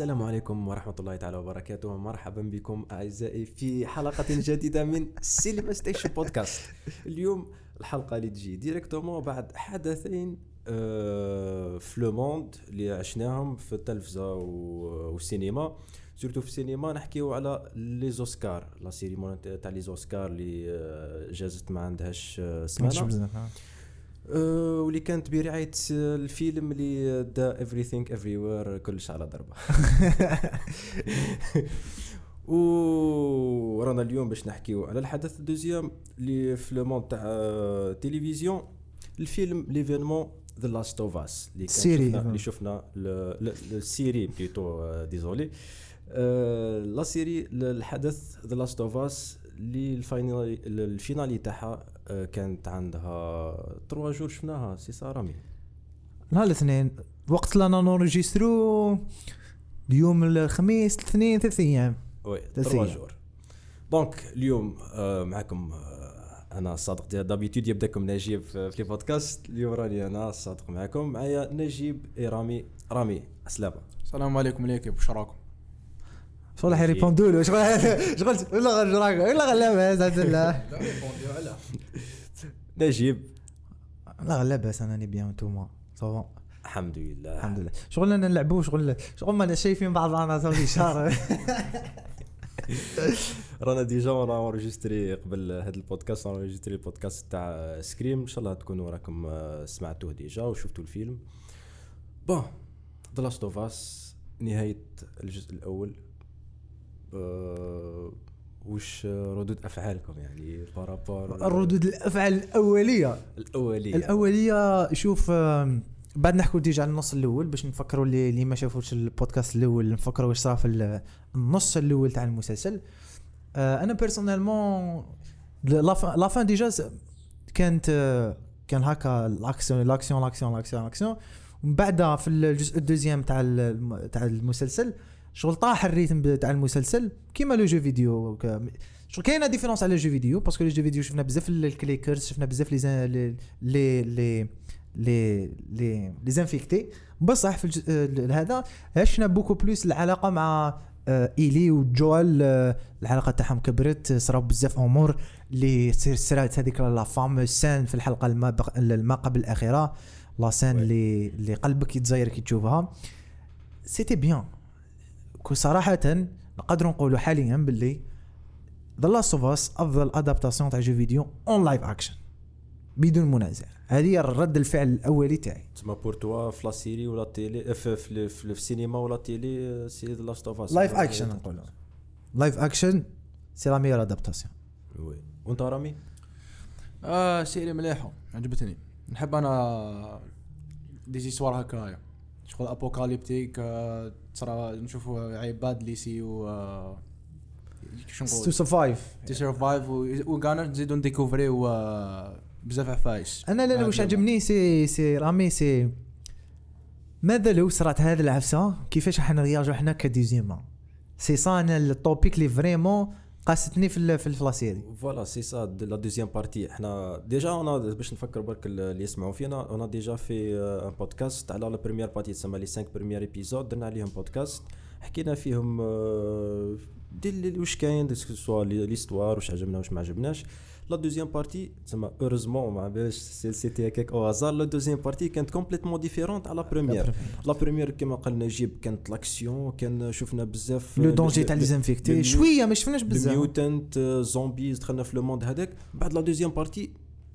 السلام عليكم ورحمة الله تعالى وبركاته. مرحبا بكم أعزائي في حلقة جديدة من سينما ستيشن بودكاست اليوم الحلقة اللي تجي directement بعد حدثين آه، في le monde اللي عشناهم في التلفزة والسينما. surtout في السينما نحكيو على les Oscars la cérémonie تاع les Oscars اللي آه، جازت ما عندهاش آه، سمانة. آه، واللي كانت برعاية آه، الفيلم اللي دا everything everywhere كلش على ضربة ورانا اليوم باش نحكيو على الحدث ال deuxième اللي في le تاع آه، التلفزيون الفيلم l'événement The Last of Us la série. شفنا اللي شفنا ال série plutôt désolé آه، la série الحدث The Last of Us اللي ال finale ال finale تاعها آه، كانت عندها trois jours شفناها سي سا رامي نهار الاثنين. وقت لا نورجيسترو اليوم الخميس الاثنين ثلاث أيام. oui ثلاث trois. jours. donc اليوم آه، معكم آه، أنا صادق d'habitude يبداكم نجيب في في البودكاست. اليوم راني أنا صادق معكم. معايا نجيب اي رامي. رامي سلامة السلام عليكم l'équipe واش راكم؟ شغل ماشي. يريبوندوا له شغل شغل ولا غير ولا غير لاباس الحمد لله لا ريبونديو على نجيب لا غير لاباس أنا bien انتوما ça va الحمد لله. الحمد لله. شغل أنا نلعبوا شغل شغل ما شايفين بعض أنا صافي شهر رانا déjà رانا enregistré قبل هذا البودكاست. رانا enregistré البودكاست تاع Scream إن شاء الله تكونوا راكم آه، سمعتوه déjà وشفتوا الفيلم. bon The Last of Us نهاية الجزء الأول. وش ردود أفعالكم يعني؟ par rapport الردود الأفعال الأولية. الأولية. الأولية شوف بعد نحكوا déjà على النص الأول باش نفكروا اللي, اللي ما شافوش البودكاست الأول نفكروا واش صار في ال- النص الأول تاع المسلسل. آه، أنا personnellement la fin déjà كانت آه، كان هكا l'action l'action l'action l'action l'action. ومن بعدها في الجزء ال deuxième تاع تاع المسلسل شغل طاح ال rythme تاع المسلسل كيما le jeu vidéo شغل كاينة différence على jeu vidéo parce que les jeux vidéo شفنا بزاف ال clickers شفنا بزاف les les les les les les infectés. بصح في هذا عشنا beaucoup plus العلاقة مع آه، إيلي وجوال آه، العلاقة تاعهم كبرت صراو بزاف أمور اللي صرات هذيك la fameuse scène في الحلقة الما الما قبل الأخيرة la scène. اللي اللي قلبك يتزاير كي تشوفها. c'était bien que صراحة نقدروا نقولوا حاليا باللي The Last of Us أفضل adaptation تاع jeu vidéo en live action بدون منازع. هذه الرد الفعل الأولي تاعي. تسمى pour toi في la série ولا télé في, في, في, في السينما ولا télé c'est The Last of Us live action نقولوا. live action c'est la meilleure adaptation oui وأنت رامي؟ آه série مليحة عجبتني. نحب أنا des histoires هكايا. شغل apocalyptique آه تصرا نشوفوا عباد آه how to survive تي survive وكانا نزيدو نديكوفريو آه بزاف عفايس أنا لا واش عجبني سي سي رامي سي ماذا لو صرات هذه العفسة؟ كيفاش راح نرياجو حنا ك des humains c'est أنا ال topic اللي vraiment قاستني في في la série voilà c'est ça la deuxième partie إحنا déjà أنا باش نفكر برك اللي يسمعوا فينا أنا déjà في بودكاست على la première partie تسمى les 5 premiers épisodes درنا عليهم بودكاست حكينا فيهم آه، دي واش كاين soit l'histoire واش عجبنا واش ما عجبناش. la deuxième partie تسمى heureusement ما بالش c'était هكاك au hasard la deuxième partie كانت complètement différente على la première la première كما قال نجيب كانت l'action كان شفنا بزاف le danger تاع les les- infectés le- شوية ما شفناش بزاف mutant zombies دخلنا في le monde هذاك بعد la deuxième partie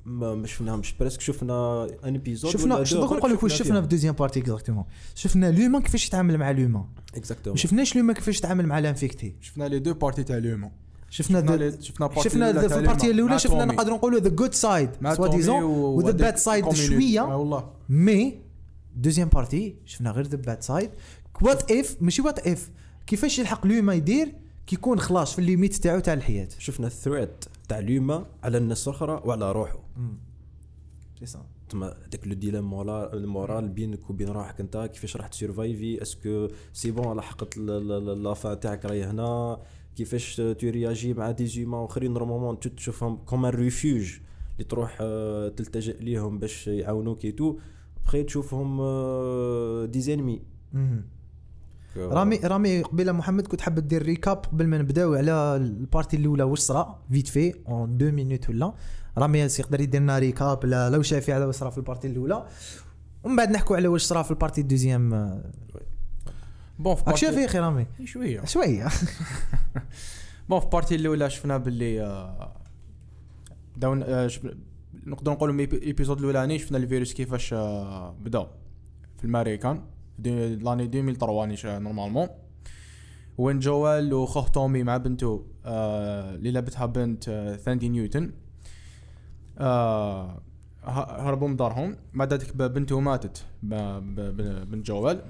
ما ما شفناهمش presque شفنا un épisode شفنا دوك نقول لك واش شفنا في deuxième partie exactement شفنا l'humain كيفاش يتعامل مع l'humain ما exactement شفناش l'humain كيفاش يتعامل مع ال infectés شفنا les deux parties تاع l'humain شفنا شفنا شفنا في ال partie الأولى شفنا. نقدروا نقولوا the good side soi-disant و the bad side. شوية. آه والله. mais deuxième partie شفنا غير the bad side what if ماشي what if كيفاش يلحق l'humain يدير كي يكون خلاص في ال limite تاعو تاع الحياة. شفنا ال threat تاع l'humain على الناس الأخرى وعلى روحه سي سا تما داك le dilemme mora- ال moral بينك وبين روحك انت كيفاش راح تسيرفايفي est-ce que c'est bon لحقت la fin تاعك راهي هنا؟ كيفاش tu réagis مع des humains آخرين. normalement تشوفهم comme un refuge اللي تروح آه، تلتجئ ليهم باش يعاونوك et après تشوفهم آه، des ennemis مهم. رامي رامي قبيلة محمد كنت حاب دير récap قبل ما نبداو على ال partie الأولى. واش صرا؟ vite fait en deux minutes ولا. رامي يقدر يدير لنا recap لو شافي على واش صرا في ال partie الأولى. ومن بعد نحكوا على واش صرا في ال partie ال deuxième. bon في partie- أخي رامي شوية شوية bon في partie الاولى شفنا باللي داون آه، شف- نقدر نقولوا من ال épisode الاولاني شفنا الفيروس كيفاش آه، بدأ في الماريكان. l'année 2003 نيش normalement وين جوال وخوه تومي مع بنته آه، اللي لعبتها بنت آه، ثاندي نيوتن. هربوا من دارهم. بعد ذلك بنته ماتت بنت جوال.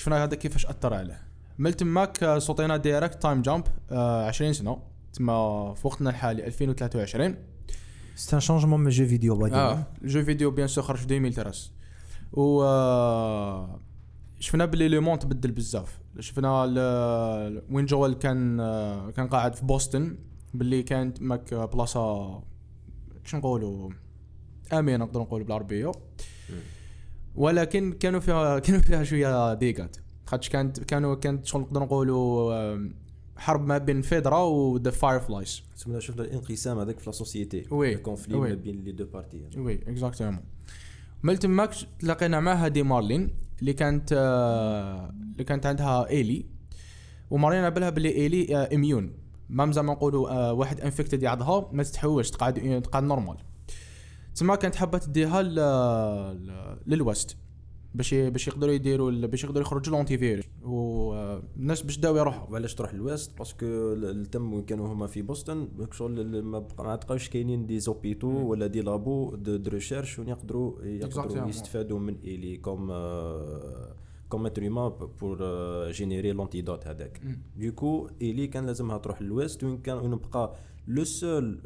شفنا هذا كيفاش أثر عليه. من تماك آه، صوتينا direct time jump 20 سنة. تما في وقتنا الحالي 2023 c'est un changement من jeu vidéo باي آه jeu vidéo bien sûr خرج في 2013 و آه، شفنا باللي le monde تبدل بزاف. شفنا ال- وين جوال كان آه، كان قاعد في بوسطن باللي كانت ماك بلاصة شو نقولوا آمنة نقدر نقول بالعربية. ولكن كانوا فيها كانوا فيها شوية ضيقات خاطش كانت كانوا كانت شغل نقدر نقولوا حرب ما بين فيدرا و the Fireflies شفنا الانقسام هذاك في la société. Oui، ال conflit. ما بين les deux parties. Oui exactement من تماك تلاقينا معها دي مارلين اللي كانت آه، اللي كانت عندها إيلي. ومارلين على بالها باللي إيلي آه، immune ما زعما نقولوا آه، واحد infected يعضها ما تتحوش تقعد تقعد normal تما كانت حابة تديها لل west باش باش يقدروا يديروا باش يقدروا يخرجوا ال antivirus والناس باش داو يروحوا. وعلاش تروح لل west؟ parce que التم كانوا هما في بوسطن شغل ما تلقاوش كاينين des hôpitaux ولا des labos de, de recherche وين يقدروا يقدروا. يستفادوا من ايلي comme comme être humain pour générer l'antidote هذاك. donc ايلي كان لازمها تروح لل west وين كان وين بقى le seul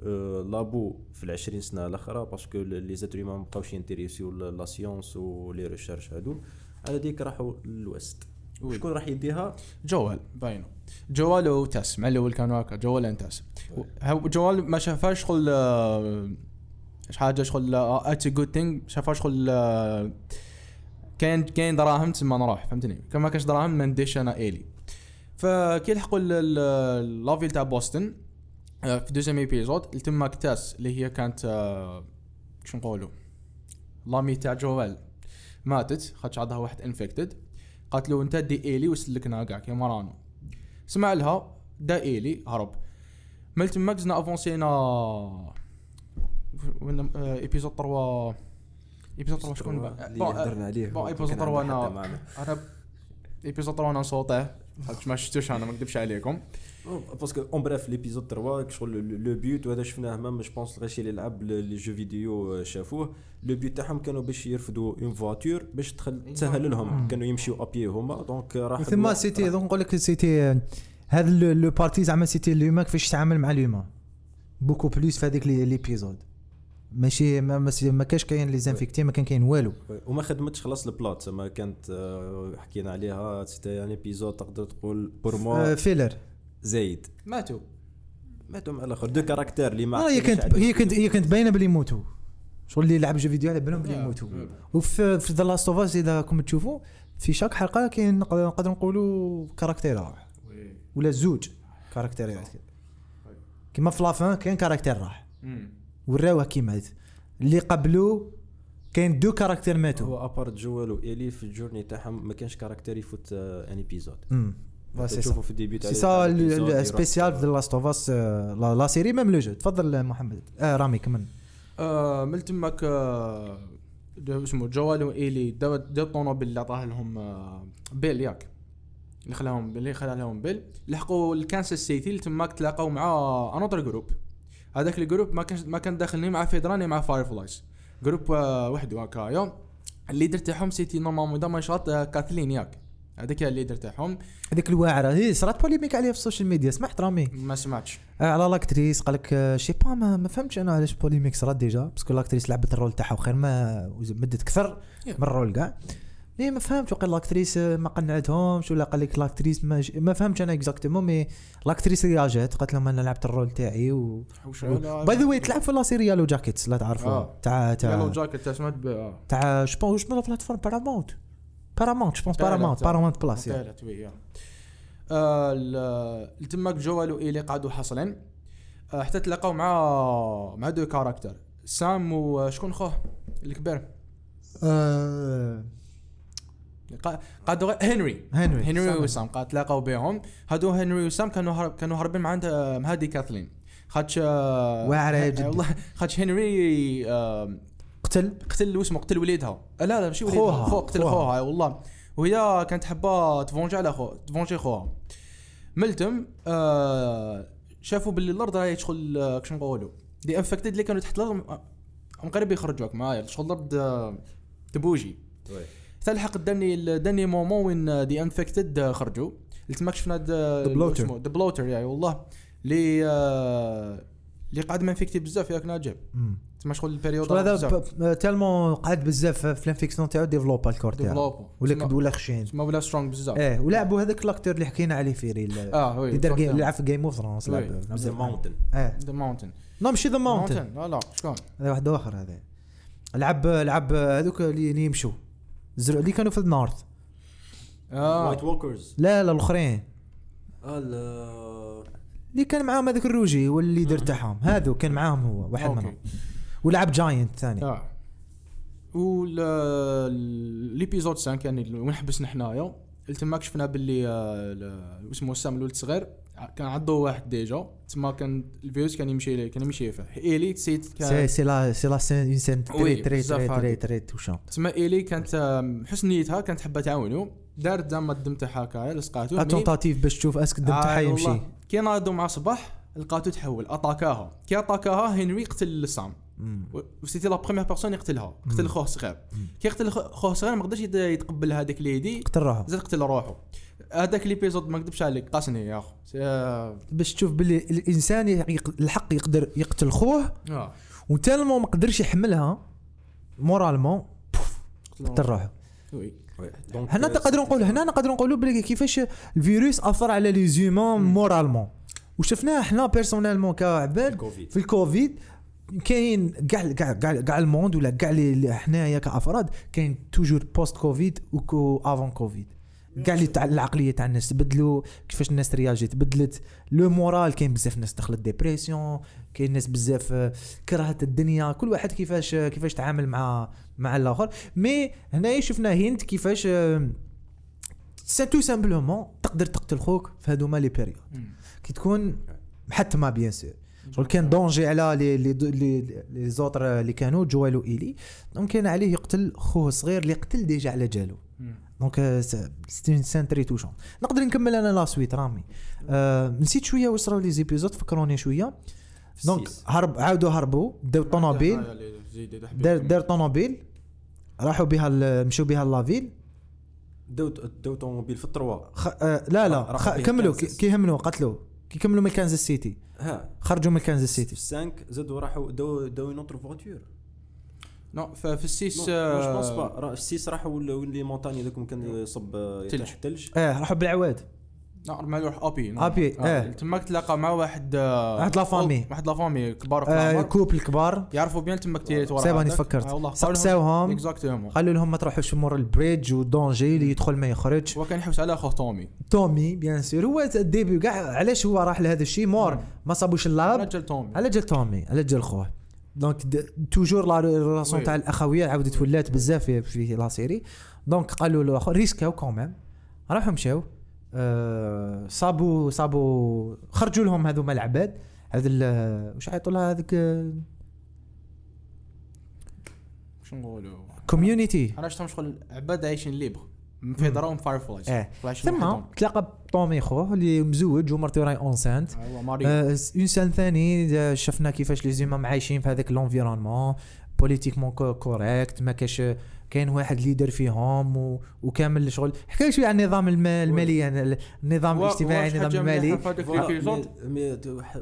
labo في العشرين سنة الأخرى parce que les êtres humains ما بقاوش ينتريسيو la science و les recherches هادو. على ديك راحوا لل west oui. شكون راح يديها؟ جوال باينة. جوال وتاس مع الأول كانوا هكا جوال ان تاس هو جوال ما شافهاش شغل آه، حاجة شغل it's good thing شافها شغل آه، كاين كاين دراهم تما نروح فهمتني؟ كان ما كانش دراهم ما نديش أنا ايلي donc كي لحقوا la ville تاع بوسطن في deuxième épisode تما تاس اللي هي كانت آه، شو نقولوا؟ l'amie تاع جوال ماتت خاطش عندها واحد infected قالت له انت دي إيلي وسلكنا كاع كيما رانا سمع لها دا إيلي هرب. من تماك زنا أفونسينا وين إيبيزود 3 إيبيزود 3 شكون؟ با- اللي بون، هدرنا عليه. بون إيبيزود كان 3 عندنا حتى أنا. أنا إيبيزود 3 أنا نصوته ما شفتوش أنا ما نكذبش عليكم. باسكو اون بريف ليبيزود 3 شغل لو بيوت وهذا شفناه مام جو بونس غاشي اللي لعب لي جو فيديو شافوه. لو بيوت تاعهم كانوا باش يرفدوا اون فواتور باش تخل تسهل لهم. كانوا يمشيو ابيي هما دونك راح ثم سيتي دونك نقول لك سيتي هذا لو بارتي زعما سيتي لوما كيفاش يتعامل مع لوما beaucoup plus في هذيك لي- l'épisode ماشي ما ما, ما كاش كاين les infectés ما كان كاين والو. وما خدمتش خلاص البلاط زعما كانت آه، حكينا عليها c'était يعني épisode تقدر تقول pour moi filler زايد. ماتوا. ماتوا مع الآخر. deux caractères اللي ما آه، هي كانت. هي كانت هي كانت باينة بلي يموتوا شغل اللي لعب jeu vidéo على بالهم بلي يموتوا آه. وفي في ذا لاست اوف اس إذا راكم تشوفوا في شاك حلقة كاين نقدر نقدر نقولوا caractère راح ولا زوج كاركتيرات كيما في لافان كاين كاركتير راح وراوه كيما هذا. اللي قبلو كاين دو كاركتير ماتوا هو ابارت جوال وايلي في الجورني تاعهم ما كانش كاركتير يفوت آه، ان ايبيزود امم سي تشوفوا سا في الديبي تاع سي سا سبيسيال في لاست اوف اس لا سيري ميم لو جو تفضل محمد. آه رامي كمل. آه من تماك آه اسمه جوال وايلي داو داو الطوموبيل اللي عطاه لهم آه بيل ياك. اللي خلاهم اللي خلى لهم بيل. لحقوا الكانساس سيتي اللي تماك تلاقوا مع un autre groupe هذاك ال groupe ما كان ما كان داخل ni مع فيدرا ni مع Fireflies groupe وحده هكايا ال leader تاعهم c'était normalement دا مانشات آه كاثلين ياك. هذاك هي ال leader تاعهم. هذيك الواعرة. هي صرات polémique عليها في ال social media سمعت رامي. ما سمعتش. آه على l'actrice قال لك je sais pas ما, ما فهمتش أنا علاش polémique صرات déjà parce que l'actrice لعبت ال rôle تاعها وخير ما مدت أكثر Yeah. من الرول كاع. مي ما فهمتش وقال لاكتريس آه، ما قنعتهمش ولا قال لك لاكتريس ما, ج... ما فهمتش أنا اكزاكتومون مي لاكتريس رياجات قالت لهم أنا لعبت الرول تاعي و باي ذا واي تلعب في لا سيري يالو جاكيتس لا تعرفوا آه. تاع يالو تاع جاكيت تاع سمعت ب- آه. تاع شبون واش من البلاتفورم بارامونت بارامونت جو بونس بارامونت. بارامونت بلاس وي. آه، تماك جوال وايلي قعدوا حاصلين. آه، حتى تلاقاو مع مع دو كاركتر. سام وشكون خوه؟ الكبير. آه، قا- قعدوا غير- هنري. هنري هنري سام. وسام قاعد تلاقاو بهم. هادو هنري وسام كانوا هرب كانوا هربين مع عند مع هادي كاثلين. خاطش آه، واعرة آه، جدا. والله خاطش هنري آه، قتل قتل واسمه قتل وليدها. آه، لا لا ماشي وليدها. خوها. خو قتل خوها. خوها والله. وهي كانت حابه تفونجي على خو تفونجي خوها. ملتم آه شافوا باللي الأرض راهي شغل آه، كش نقولوا دي انفكتد اللي كانوا تحت الأرض آه، هم قريب يخرجوك معايا. شغل الأرض آه، تبوجي تلحق داني داني مومون وين دي انفكتد خرجوا. اللي تماك شفنا. ذا بلوتر يعني والله اللي آه، اللي قاعد ما انفكتي بزاف ياك ناجب مم. تسمى شغل البريود شغل هذا تالمون قعد بزاف في الانفيكسيون تاعو ديفلوبا الكور تاعو. ولا كد ولا خشين. ما ولا سترونج بزاف. إيه ولعبوا هذاك ال acteur اللي حكينا عليه في reel آه oui اللي اللي لعب في Game of Thrones. لعب The. Mountain إيه. The Mountain non ماشي The Mountain لا لا شكون؟ هذا واحد آخر هذا. لعب لعب هذوك اللي اللي يمشوا. الزر- اللي كانوا في ال North آه. White Walkers لا لا الأخرين. ال اللي كان معاهم هذاك الروجي هو ال leader تاعهم. هذو كان معاهم هو واحد. منهم. ولعب giant ثاني. آه. و l'épisode 5 يعني وين حبسنا حنايا التماك شفنا باللي آه، اسمه سام الولد صغير كان عنده واحد déjà تما كان الفيروس كان يمشي كان يمشي فيه إيلي تسيت سي كان سي لا سي لا سين اون سين تري تري تري تري. تري توشون تسمى إيلي كانت حسن نيتها كانت حابة تعاونو. دارت زعما الدم تاعها هكايا لصقاتو une tentative باش تشوف est-ce que الدم آه، تاعها والله. يمشي كي ناضوا مع صباح لقاتو تحول. اتاكاها كي اتاكاها هنري قتل سام مم. و c'était la première personne يقتلها. قتل خوه صغير. كي قتل خو- خوه صغير ما قدرش يت- يتقبل هذيك l'idée قتل روحه. زاد قتل روحه. هذاك l'épisode ما نكذبش عليك. قاسني يا أخو. باش تشوف باللي الإنسان الحق يقدر يقتل خوه آه. و tellement ما قدرش يحملها moralement قتل روحه. هنا نقدروا نقولوا هنا نقدروا نقولوا بلي كيفاش الفيروس أثر على les humains moralement. وشفناه إحنا personnellement كعباد في الكوفيد. كاين كاع كاع كاع كاع ال monde ولا كاع حنايا كأفراد كاين toujours post-covid و avant covid كاع اللي تاع العقلية تاع الناس تبدلوا كيفاش الناس رياجي تبدلت. le moral كاين بزاف ناس دخلت dépression كاين ناس بزاف آه، كرهت الدنيا. كل واحد كيفاش آه، كيفاش تعامل مع مع الآخر. mais هنايا شفنا هنري كيفاش c'est tout simplement تقدر تقتل خوك في هذوما les périodes كي تكون محتمة bien sûr شغل كان danger على les les les les autres اللي كانوا جوالو ايلي donc كان عليه يقتل خوه الصغير اللي قتل déjà على جالو. donc c'est scène très touchante نقدر نكمل أنا la suite رامي. آه نسيت شوية واش راهو les épisodes فكروني شوية. donc. هرب عاودوا هربوا داو طوموبيل دار دار طوموبيل راحوا بها مشوا بها la ville داو داو طوموبيل في ال trois. خ... آه لا لا خ... كملوا. كي كملوا قتلوا. كي كملوا من كانزاس سيتي. ها. خرجوا من كانزاس في سيتي. ال cinq زادوا راحوا داو داو une autre voiture non في ال six je pense pas راه ال six راحوا ولا- وين les montagnes ذاك كان يصب تلج. تحت الثلج آه راحوا بالعواد. نعم ما يروح أبي أبي، آه. تماك تلاقى مع واحد آه، واحد la famille. واحد la famille كبار في آه العمر. couple كبار يعرفوا bien تماك تيري ورا هذاك. تفكرت آه، والله سقساوهم. exactement قالوا لهم ما تروحوش مور ال bridge و danger اللي يدخل ما يخرج. هو كان يحوس على اخوه تومي. تومي bien sûr هو ال début كاع علاش هو راح لهذا الشيء؟ مور ما صابوش ال lab. رجل تومي. على جال تومي على جال خوه. donc toujours la relation. تاع الاخويه عاودت ولات بزاف في, la série donc قالوا له ريسكاو quand même راحوا مشاو صابوا صابوا خرجوا لهم هذوما العباد هذا واش عيطوا لها هذيك شو نقولوا community أنا شفتهم شغل عباد عايشين libres في دارهم Fireflies آه ثم تلاقى بطومي خوه اللي مزوج ومرته راهي enceinte. une scène ثاني شفنا كيفاش les humains عايشين في هذاك l'environnement politiquement correct ما كاش كاين واحد leader فيهم و... وكامل شغل حكى شوية عن النظام الم... المالي يعني النظام الاجتماعي النظام المالي.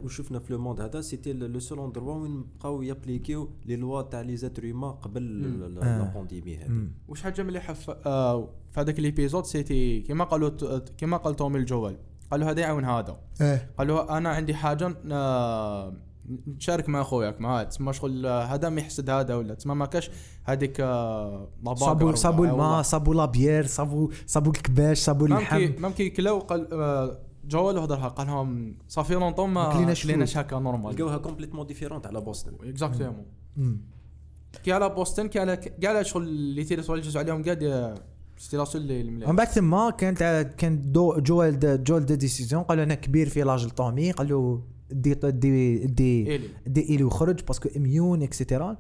وشفنا في le monde هذا c'était le seul endroit وين بقاو يابليكيو لي لوا تاع les êtres humains قبل مم. la آه. pandémie هذه. وش حاجة مليحة في آه، هذاك l'épisode c'était كما قالوا كما قال تومي الجوال قالوا هذا يعاون هذا. إيه قالوا أنا عندي حاجة آه، نشارك مع خوياك. معاه تسمى شغل آه، هذا ما يحسد هذا ولا تسمى ما كاش هذيك آه، صابوا ولا- الماء صابوا لا بيير صابوا صابوا الكباش ممكن اللحم. ممكن كلاو قال آه، جوال هضرها قال لهم صافي لونطون ما ما كليناش كليناش هكا نورمال لقاوها كومبليتمون ديفيرونت على بوسطن اكزاكتومون. كي على بوسطن كي على كاع على شغل اللي تيري توالجزوا عليهم كاع دي سيتي لا سول اللي المليح ومن بعد ثم كانت كانت دو جوال جوال دو ديسيزيون قال له أنا كبير في لاج طومي قال له دي دي دي. دي إلي وخرج باسكو اميون اكسيتيرا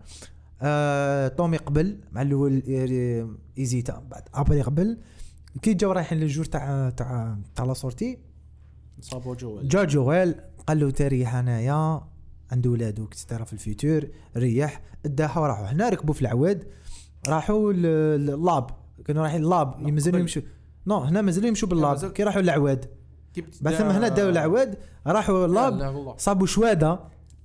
آه طومي قبل مع الأول آه، hésita بعد. après قبل كي جاو رايحين لل jour تاع تاع تاع la sortie صابوا جوال. جا جوال قال له تريح انايا عنده ولادو et cetera في ال futur ريح اداها وراحوا. هنا ركبوا في العواد راحوا ال lab كانوا رايحين ال lab لا، مازالوا قبل. يمشوا. non هنا مازالوا يمشوا بال lab. كي راحوا للعواد. ثم هنا داو العواد راحوا لا ال lab لا والله. صابوا شوادة.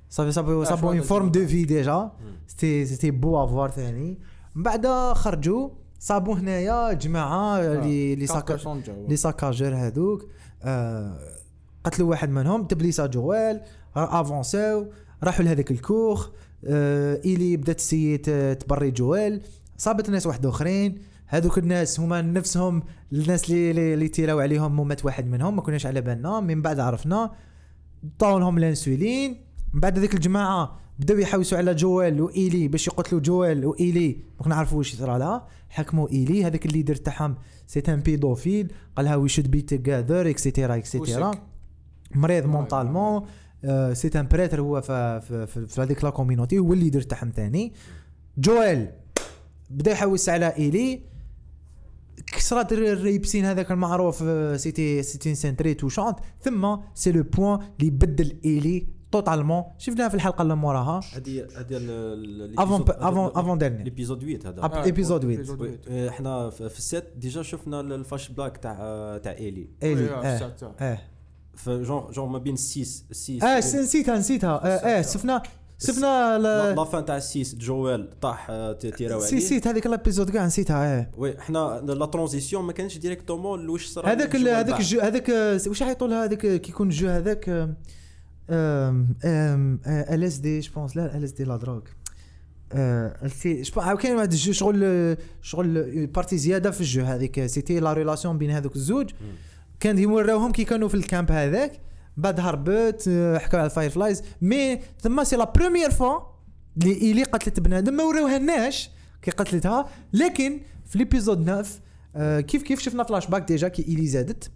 صافي صابوا صابوا une forme. de vie déjà c'était c'était beau à voir ثاني. من بعد خرجوا صابوا هنايا جماعة اللي اللي ساكا les saccageurs هذوك. آه قتلوا واحد منهم تبليسا جوال أفونساو راحوا لهذاك الكوخ. آه إيلي بدات تسيي ت- تبري جوال. صابت ناس واحد آخرين. هذوك الناس هما نفسهم الناس اللي اللي, اللي تيراو عليهم مات واحد منهم ما كناش على بالنا. من بعد عرفنا طاو لهم الانسولين. من بعد هذيك الجماعة بداو يحوسوا على جوال وإيلي باش يقتلوا جوال وإيلي. ما نعرفوا واش يصرى لها حكموا إيلي. هذاك ال leader تاعهم c'est un pédophile. قال لها we should be together et cetera et cetera. مريض mentalement c'est un prêtre هو في في, في, في هذيك la community هو ال leader تاعهم ثاني جوال بدا يحوس على إيلي. كسرت الر- الريبسين هذاك المعروف آه، c'était c'était scène très touchante ثم c'est le point اللي بدل ايلي totalement شفناها في الحلقة اللي موراها. هذه هذه avant avant avant-dernier l'épisode 8 هذا. آه، huit. آه، إحنا في ال sept déjà شفنا الفلاش بلاك تاع تاع ايلي ايلي oui، آه. آه. في جون جون ما بين 6 6 آه نسيتها نسيتها. آه. شفنا شفنا la la- fin تاع 6 جوال طاح آه، تيراو سي عليه نسيت هذيك ال épisode كاع نسيتها آه. oui إحنا la transition ما كانش directement لوش صرا هذاك هذاك هذاك آه، واش يعيطوا لها هذاك كي يكون الجو هذاك ال اس دي جو بونس لا ال اس دي لا دروغ آه، سي كاين واحد الجو شغل آه، شغل partie زيادة في الجو هذيك. c'était la relation بين هذوك الزوج. كان يوراوهم كي كانوا في ال camp هذاك. بعد هربت حكاو على ال Fireflies mais ثم c'est la première fois اللي ايلي قتلت بنادم. ما وراوهالناش كي قتلتها. لكن في l'épisode 9 آه، كيف كيف شفنا flashback déjà كي ايلي زادت؟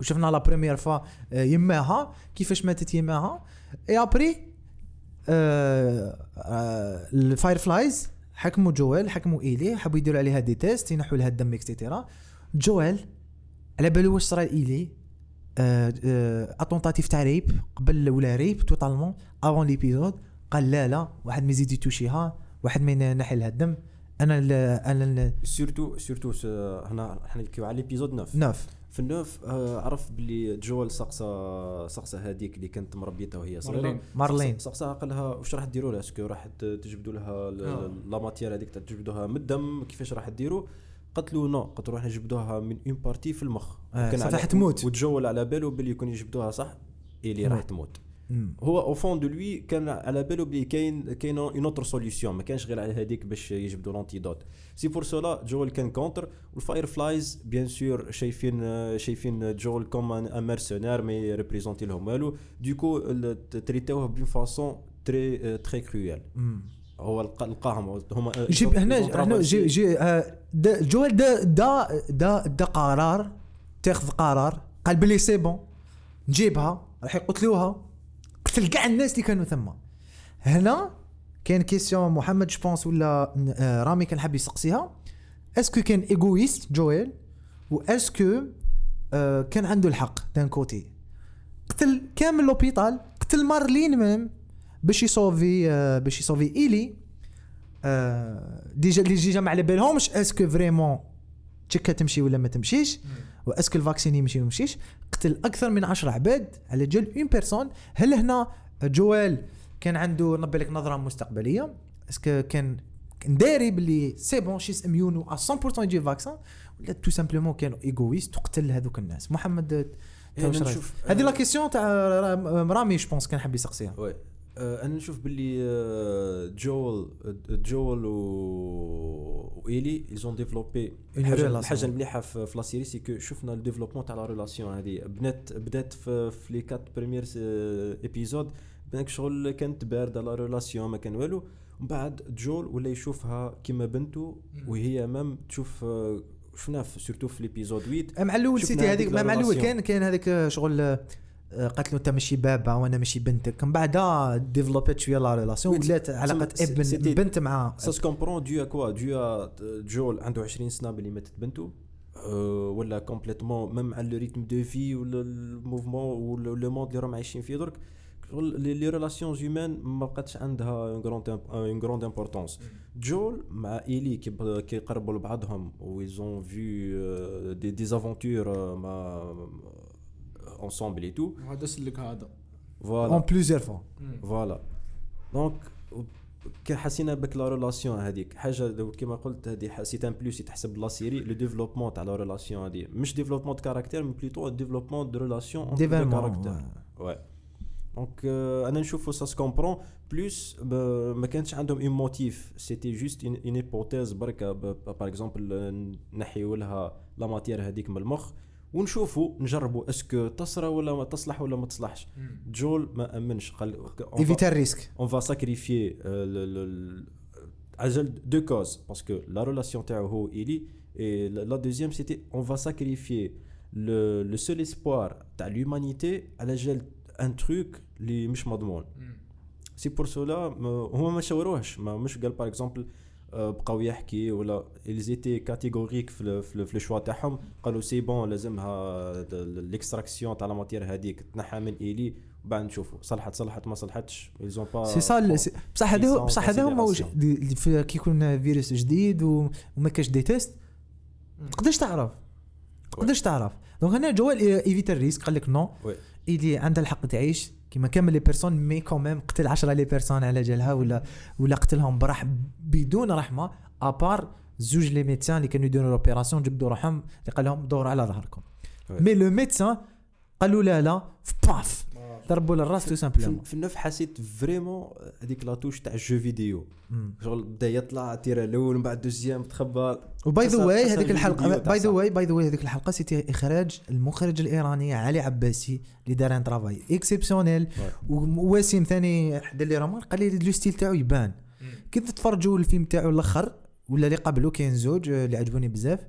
وشفنا la première fois يماها. كيفاش ماتت يماها؟ et après ال Fireflies حكموا جوال حكموا ايلي حبوا يديروا عليها des tests ينحوا لها الدم et cetera جوال على بالو واش صرا ايلي une tentative تاع rape قبل ولا rape totalement avant l'épisode قال لا لا واحد ما يزيد يتوشيها واحد ما ينحي لها الدم. أنا ال أنا ال- surtout surtout هنا إحنا نحكيو على l'épisode 9 neuf في ال neuf آه، عرف باللي جوال سقسا سقسا هذيك اللي كانت مربيتها وهي صغيرة. مارلين. مارلين. سقساها قال لها واش راح ديروا لها؟ est-ce que راح تجبدوا لها آه. la matière هذيك تجبدوها من الدم كيفاش راح ديروا؟ قالت له non قالت له راح نجبدوها من une partie في المخ. آه، راح تموت. وجوال على باله باللي يكون يجبدوها صح؟ اللي راح مم. تموت. هو au fond de lui كان على باله بلي كاين كاين une autre solution ما كانش غير على هذيك باش يجبدوا l'antidote c'est pour cela Joel كان contre و ال Fireflies bien sûr شايفين شايفين Joel comme un mercenaire ما يريبريزونتي لهم والو donc تريتاوه d'une façon très très cruelle. هو لقاهم هما جيب هنا هنا جي جي آه، دا- جوال دا دا دا دا قرار تاخذ قرار قال بلي c'est bon نجيبها راح يقتلوها. قتل كاع الناس اللي كانوا ثم. هنا كان question محمد je pense ولا آه، رامي كان حاب يسقسيها. est-ce que كان égoïste جويل و est-ce que آه، كان عنده الحق d'un côté قتل كامل l'hôpital قتل مارلين même باش يصوفي آه، باش يصوفي إيلي. déjà اللي déjà ما على بالهمش est-ce que vraiment تشكا تمشي ولا ما تمشيش؟ و est-ce que ال vaccin يمشي ولا ما يمشيش؟ قتل أكثر من 10 عباد على جال une personne هل هنا جوال كان عنده نبي لك نظرة مستقبلية؟ est-ce que كان كان داري باللي c'est bon شيز اميون و 100% يجي vaccin ولا tout simplement كانوا égoïste تقتل هذوك الناس؟ محمد إيه، هذه la question تاع رامي je pense كان حاب يسقسيها. أنا نشوف باللي آه، جول جول و وإيلي ils ont développé une الحاجة المليحه في في la série c'est que شفنا ال développement تاع la relation هذه بدات بدأت في, في les quatre premiers épisodes بانك شغل كانت باردة la relation ما كان والو. ومن بعد جول ولا يشوفها كيما بنته وهي même تشوف آه، شفناه في- surtout في l'épisode 8 مع الأول شفنا c'était هذيك مع الأول. كان كان هذاك شغل آه، قالت له انت ماشي بابا وأنا ماشي بنتك. من بعد ديفلوبيت شوية la relation ولات علاقة ابن بنت مع سا se comprend du côté de جول عنده 20 سنة باللي ماتت بنته؟ أه، ولا complètement même على le rythme de vie ولا ال mouvement ولا le monde اللي راهم عايشين فيه درك؟ les relations humaines ما بقاتش عندها une grande une grande importance جول مع ايلي كي ب- كي قربوا لبعضهم و ils ont vécu des des aventures مع ensemble et tout هذا سلك هذا voilà en plusieurs fois voilà donc كي حسينا بك la relation هذيك حاجة كيما قلت هذه حسيت en plus يتحسب la série le développement تاع la relation هذه. مش développement de caractère mais plutôt développement de relation différemment Ouais. donc أنا نشوفو ça se comprend plus ما كانش عندهم un motif c'était juste une hypothèse بركا par exemple نحيو لها la matière هذيك من المخ. ونشوفوا نجربوا est-ce que تصرى ولا ما تصلح ولا ما تصلحش. جول ما أمنش. قال ايفيتا ال risque على جال deux causes parce que la relation تاعو هو la, la deuxième c'était on va sacrifier le, le seul espoir تاع l'humanité على جال un truc اللي مش مضمون c'est pour cela هما ما شاوروهش ما مش قال par exemple بقاو يحكي ولا ils étaient catégoriques في في في ال choix تاعهم قالوا c'est bon لازمها l'extraction تاع la matière هذيك تنحى من إيلي وبعد نشوفوا. صلحت صلحت ما صلحتش ont pas سي سا بصح هذا بصح هذا هما كي يكون فيروس جديد وما كاش des tests تقدرش تعرف. تقدرش تعرف. donc هنا جوال évita ال risque قال لك نو وي. ايدي عندها الحق تعيش. كيما كامل les personnes mais quand même قتل 10 les personnes على جالها ولا ولا قتلهم برح بدون رحمة à part زوج les médecins اللي كانوا يديروا l'opération جبدوا روحهم اللي قال لهم دوروا على ظهركم. mais le médecin قالوا لا لا paf ضربوا للراس tout simplement في النف حسيت vraiment هذيك la touche تاع jeu vidéo شغل بدا يطلع تيرا الأول من بعد deuxième تخبى و by the way هذيك الحلقة by the. way by the way هذيك الحلقة c'était اخراج المخرج الايراني علي عباسي اللي دار un travail exceptionnel ووسيم ثاني حدا لي رومان قال لي le style تاعو يبان كي تتفرجوا الفيلم تاعو الآخر ولا اللي قبله كاين زوج اللي عجبوني بزاف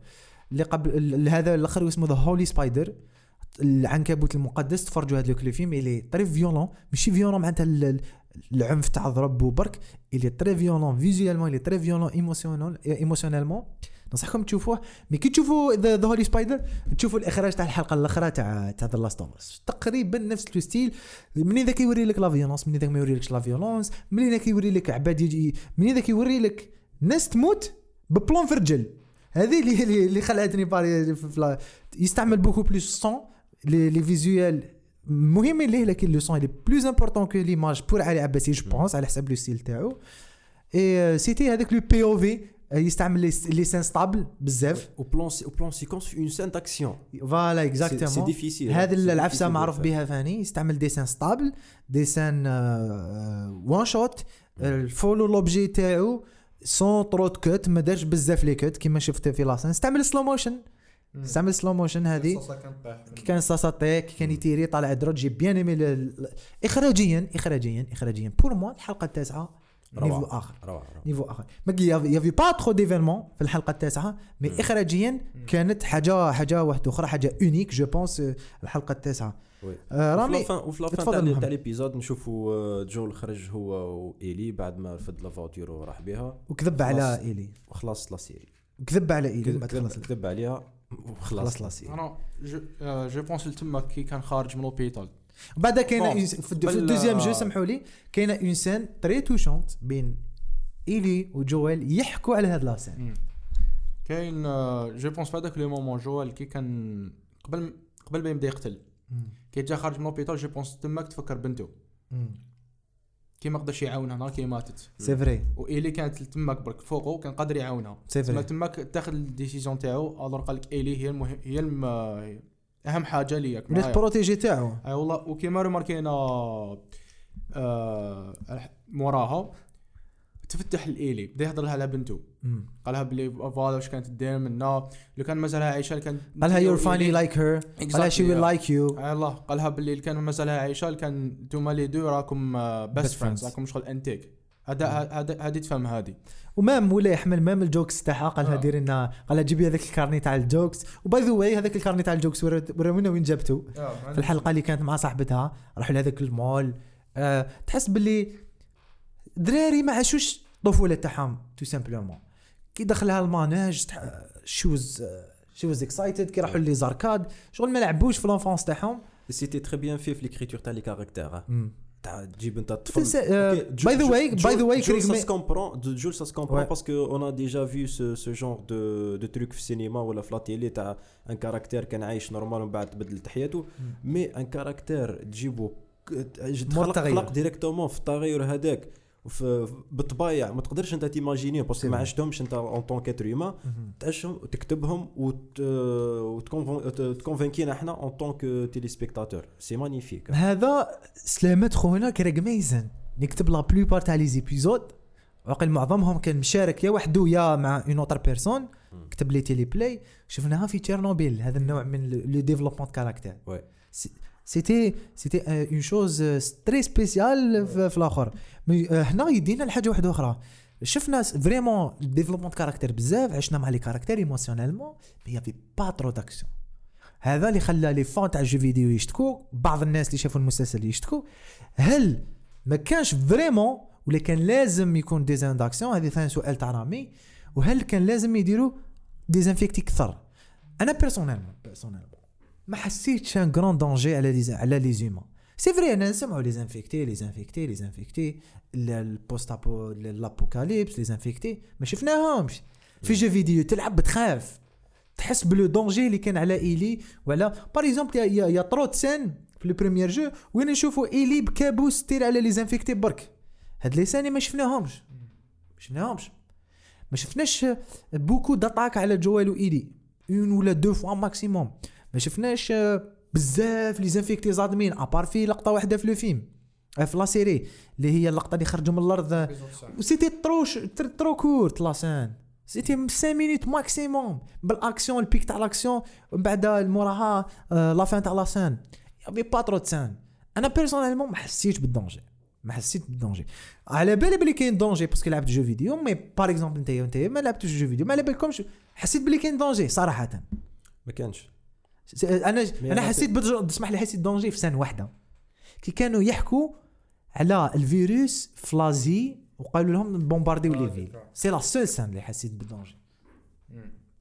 اللي قبل ال- هذا الآخر اسمه The Holy Spider العنكبوت المقدس تفرجوا هذاك le film اللي très violent ماشي violent معناتها ال- ال- العنف تاع ضرب وبرك اللي très violent visuellement اللي très violent émotionnel émotionnellement ننصحكم تشوفوه. mais كي تشوفوا The Holy Spider تشوفوا الإخراج تاع الحلقة الأخرى تاع تاع The Last تقريبا نفس ال style. منين ذاك يوري لك la violence منين ذاك ما يوري la violence منين ذاك يوري لك عباد يجي منين ذاك يوري لك ناس تموت ببلون في رجل؟ هذه اللي اللي, خلعتني باري يستعمل beaucoup plus son les les visuels مهمين ليه لكن le son اللي plus important que l'image pour علي عباسي je pense على حسب le style تاعو. et c'était هذاك le POV يستعمل les les scènes stables بزاف. Au plan séquence une scène d'action. voilà exactement difficile هذا c'est العفسة معروف. بها ثاني يستعمل des scènes stables des scènes one shot ال follow l'objet تاعو sans trop de cuts ما دارش بزاف les cuts كيما شفت في la scène استعمل slow motion استعمل slow motion هذه. كي كان ساساتي كي كان يتيري طالع دروج j'ai bien aimé اخراجيا اخراجيا اخراجيا. pour moi الحلقة التاسعة niveau. آخر. روعة روعة. niveau آخر. mais y avait pas trop d'événements في الحلقة التاسعة mais اخراجيا كانت حاجة حاجة واحدة أخرى حاجة unique je pense الحلقة التاسعة. آه، رامي وفي la fin تاع l'épisode نشوفوا آه، جول خرج هو وإيلي بعد ما رفد la voiture وراح بها وكذب. على إيلي. وخلاص la série. وكذب على إيلي كذب كذب عليها. وخلاص خلاص la la série أنا je آه، pense تما كي كان خارج من l'hôpital بعد كاينة في ال deuxième jeu سمحوا لي كاينة une scène très touchante بين إيلي وجويل يحكوا على هاد la scène كاين آه، je pense في هذاك le moment جوال كي كان قبل قبل ما يبدا يقتل. كي جا خارج من l'hôpital je pense تماك تفكر بنته كي ما قدرش يعاونها نهار كي ماتت. c'est vrai وإيلي كانت تماك برك فوقه كان قادر يعاونها. c'est vrai تماك تاخذ ال décision تاعو alors قال لك ايلي هي المهم هي الم... أهم حاجة ليك ولات protégée تاعو. أي والله وكيما رماركينا آه موراها تفتح الإيلي بدا يهضر لها على بنته. قالها بلي voilà واش كانت دير منا لو كان مازالها عايشه كان قالها you're funny like her. قالها she will like you. الله قالها باللي كان مازالها عايشه كان نتوما les deux راكم best friends. راكم شغل انتيك. هذا هذا هذه تفهم هذه. و même مولاي يحمل même ال jokes تاعها قالها آه. ديري لنا. قالها جيبي هذاك ال carnet تاع ال jokes. و by the way هذاك ال carnet تاع ال jokes ورونا وين جابته في الحلقة اللي كانت مع صاحبتها راحوا لهذاك المول. أه تحس باللي دراري ما عاشوش الطفوله تاعهم tout simplement. كي دخلها ال manège chose chose excited كي راحوا les arcades شغل ما لعبوش في l'enfance تاعهم. c'était très bien في في l'écriture تاع les caractères تاع تجيب انت الطفل way, Jules, ça Craig se comprend. De- Jules, ça se comprend Ouais. parce qu'on a déjà vu ce, ce genre de, de truc في السينما ولا في la télé تاع un caractère كان عايش normal ومن بعد تبدل حياته mais un caractère تجيبو تخلق directement في التغير هذاك بالطبايع ما تقدرش أنت t'imaginer parce que ما. عشتهمش أنت en tant qu'être humain تعيشهم وتكتبهم وت وتكونفينكينا إحنا en tant que téléspectateurs c'est magnifique هذا سلامات خونا Craig Mazin كتب la plupart تاع les épisodes وقيل معظمهم كان مشارك يا وحده يا مع une autre personne كتب les teleplay شفناها في تشيرنوبيل هذا النوع من le développement caractère. c'était c'était une chose très spéciale في الآخر mais هنا يدينا لحاجه واحدة أخرى شفنا vraiment développement caractère بزاف عشنا مع les caractères émotionnellement mais y avait pas trop d'action هذا اللي خلى les fans تاع jeu vidéo يشتكوا بعض الناس اللي شافوا المسلسل يشتكوا هل ما كانش vraiment ولا كان لازم يكون des scènes d'action هذه ثاني سؤال تاع رامي وهل كان لازم يديروا des infectés كثر أنا personnellement personnellement ما حسيتش un grand danger على les على les humains c'est vrai أنا نسمعوا les infectés les infectés les infectés ال post apo l'apocalypse les infectés ما شفناهمش. في jeu vidéo تلعب بتخاف. تحس ب le danger اللي كان على ايلي ولا par exemple y a y a, trop de scènes في le premier jeu وين نشوفوا ايلي بكابوس تير على les infectés برك. هاد les scènes ما شفناهمش. ما شفناهمش. ما شفناش beaucoup d'attaques على جوال وايلي une ولا deux fois maximum ما شفناش آه، بزاف les infectés زادمين à part في لقطة واحدة في le film آه، في la série اللي هي اللقطة اللي خرجوا من الأرض. c'était trop ش- tr- trop courte la scène c'était 5 minutes maximum بال action ال pic تاع الاكسيون ومن بعد موراها la fin تاع la scène y avait pas trop scène أنا personnellement ما حسيتش بال danger ما حسيت بال danger على بالي بلي كاين danger parce que لعبت jeu vidéo mais par exemple انت انت ما لعبتوش jeu vidéo ما على بالكمش حسيت بلي كاين danger صراحة ما كانش أنا أنا أنا حسيت ب dan- تسمح لي حسيت danger في scène واحدة. كي كانوا يحكوا على الفيروس في l'Asie وقالوا لهم bombardez les villes. c'est la seule scène اللي حسيت بال danger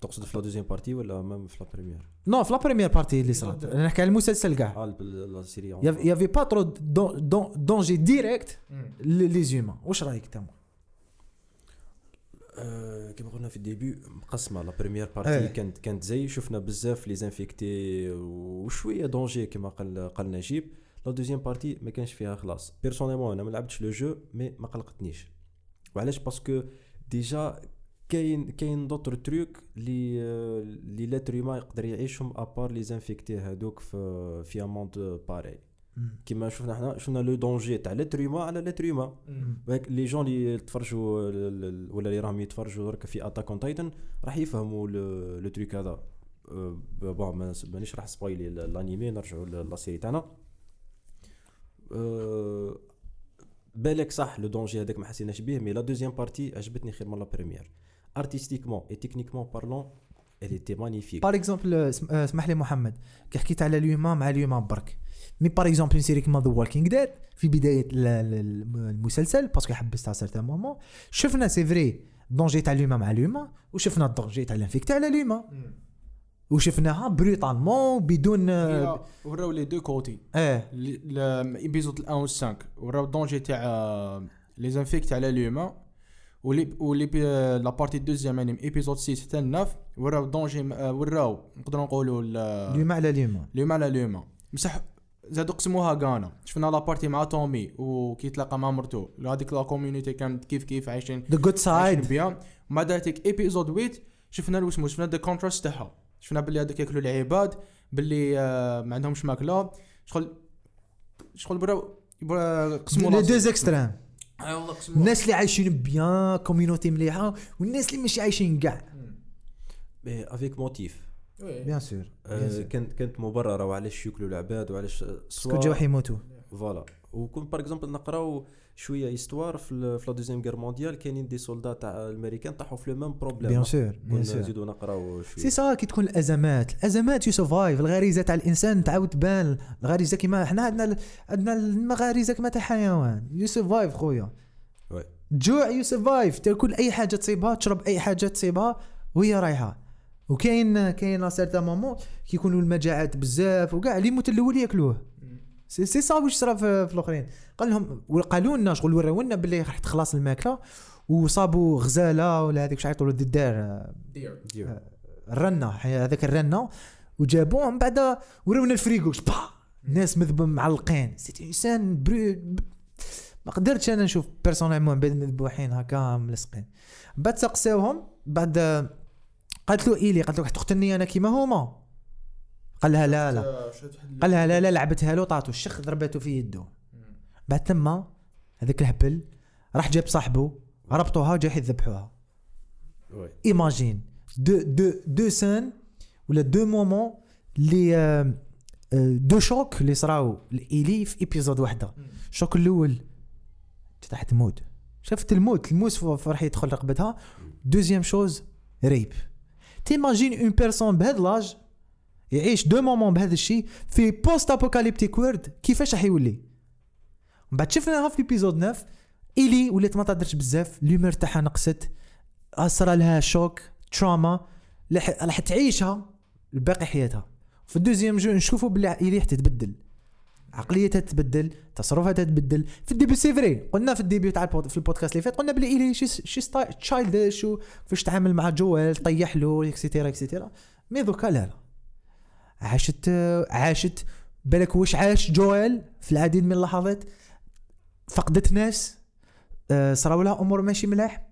تقصد في la deuxième partie ولا même في la première non في la première partie اللي صارت. أنا نحكي على المسلسل كاع. آه ال- la série y avait pas trop dan- dan- danger direct les humains واش رأيك آه، كما قلنا في ال début مقسمة. la première partie. كانت كانت زي شفنا بزاف les infectés وشوية danger كما قال قال نجيب. la deuxième partie ما كانش فيها خلاص. personnellement أنا ما لعبتش le jeu mais ما قلقتنيش. وعلاش؟ parce que déjà كاين كاين d'autres trucs اللي اللي l'être يقدر يعيشهم à part les infectés هادوك في في un monde pareil كيما شفنا حنا شفنا le danger تاع l'être humain على l'être humain هيك les gens اللي تفرجوا ال- ال- ولا اللي راهم يتفرجوا درك في Attack on Titan راح يفهموا le truc هذا. أه، bon ما- مانيش راح spoiler ال- ال animé نرجعوا la série تاعنا. أه، بالك صح le danger هذاك ما حسيناش به mais la deuxième partie عجبتني خير من la première artistiquement et techniquement parlant elle était magnifique. par exemple اسمح لي محمد كي حكيت على ال humain مع ال humain برك. mais par exemple série كيما The Walking Dead في بداية ال- ال- المسلسل parce que حبست على certains moments شفنا c'est vrai danger تاع ال humain مع ال humain وشفنا ال danger تاع ال infecté على ال humain وشفناها brutalement بدون آه، وراو les deux côtés. آه épisode 1 و 5 وراو ال danger تاع les infectés على l'humain ولي ولي بي- لا بارتي دوزيام يعني ايبيزود 6 حتى 9 وراو الدونجي آه، وراو نقدروا نقولوا ال- اليومان على اليومان اليوم على اليوم مسح زادوا قسموها غانا شفنا لا بارتي مع تومي وكي تلاقى مع مرتو. هذيك لا كوميونيتي كانت كيف كيف عايشين ذا جود عايشين سايد بيان ومع ذلك ايبيزود 8 شفنا الوش اسمه شفنا ذا كونتراست تاعها. شفنا باللي هذوك ياكلوا العباد باللي آه، ما عندهمش ماكلة. شغل شغل براو يبغى قسموا لي راسهم. دو اكستريم الناس اللي عايشين bien communauté مليحة والناس اللي مش عايشين كاع avec motif bien sûr آه، كانت كانت مبرره وعلاش ياكلوا العباد؟ وعلاش parce que جاو يموتوا. voilà. وكون par exemple نقراو شوية histoire في la deuxième guerre mondiale كاينين des soldats تاع الأمريكان طاحوا في le même problème bien sûr bien sûr نزيدو نقراو شوية. سي سا كي تكون الأزمات. الأزمات ي survive الغريزة تاع الإنسان تعاود تبان. الغريزة كيما حنا عندنا عندنا الغريزة كما تاع حيوان ي survive خويا. oui. جوع ي survive تاكل أي حاجة تصيبها تشرب أي حاجة تصيبها وهي رايحة. وكاين كاين certains moments كيكونوا المجاعات بزاف وكاع اللي يموت الأول ياكلوه. سي سي صا واش صرا في, في الأخرين. قال لهم قالوا لنا شغل وراو لنا باللي راح تخلص الماكلة وصابوا غزالة ولا هذيك شحال يقولوا الدار. دير. الرنه حي- هذاك الرنة. وجابوه من بعد ورونا الفريكو با الناس مذبه معلقين. سيتي انسان برو ما قدرتش أنا نشوف بيرسونيلمون بعد مذبوحين هكا ملصقين. بعد سقساوهم بعد قالت له إيلي قالت له راح تقتلني أنا كيما هما. قال لها لا لا. قال لها لا لا لعبتها له طاطو الشخ ضربته في يده. بعد تما هذاك الهبل راح جاب صاحبه ربطوها جا يذبحوها. imagine deux deux deux scènes ولا deux moments اللي de choc اللي صراو لايلي في épisode واحدة ال choc الأول تحت تموت شفت الموت الموس فرح يدخل رقبتها. deuxième chose rape t'imagines une personne بهذا l'âge يعيش deux moments بهذا الشيء في post apocalyptic world كيفاش راح يولي من بعد شفناها في épisode 9 ايلي ولات ما تهدرش بزاف l'humour تاعها نقصت صرا لها choc trauma راح تعيشها لباقي حياتها في ال deuxième jeu نشوفوا باللي ايلي راح تتبدل عقليتها تتبدل تصرفها تتبدل. في ال début c'est vrai قلنا في ال début تاع في البودكاست اللي فات قلنا بلي ايلي she she childish فاش تعامل مع جوال طيح له et cetera et cetera mais دوكا لا لا. عاشت عاشت. بالك واش عاش جوال في العديد من اللحظات؟ فقدت ناس. آه، صراو لها أمور ماشي ملاح.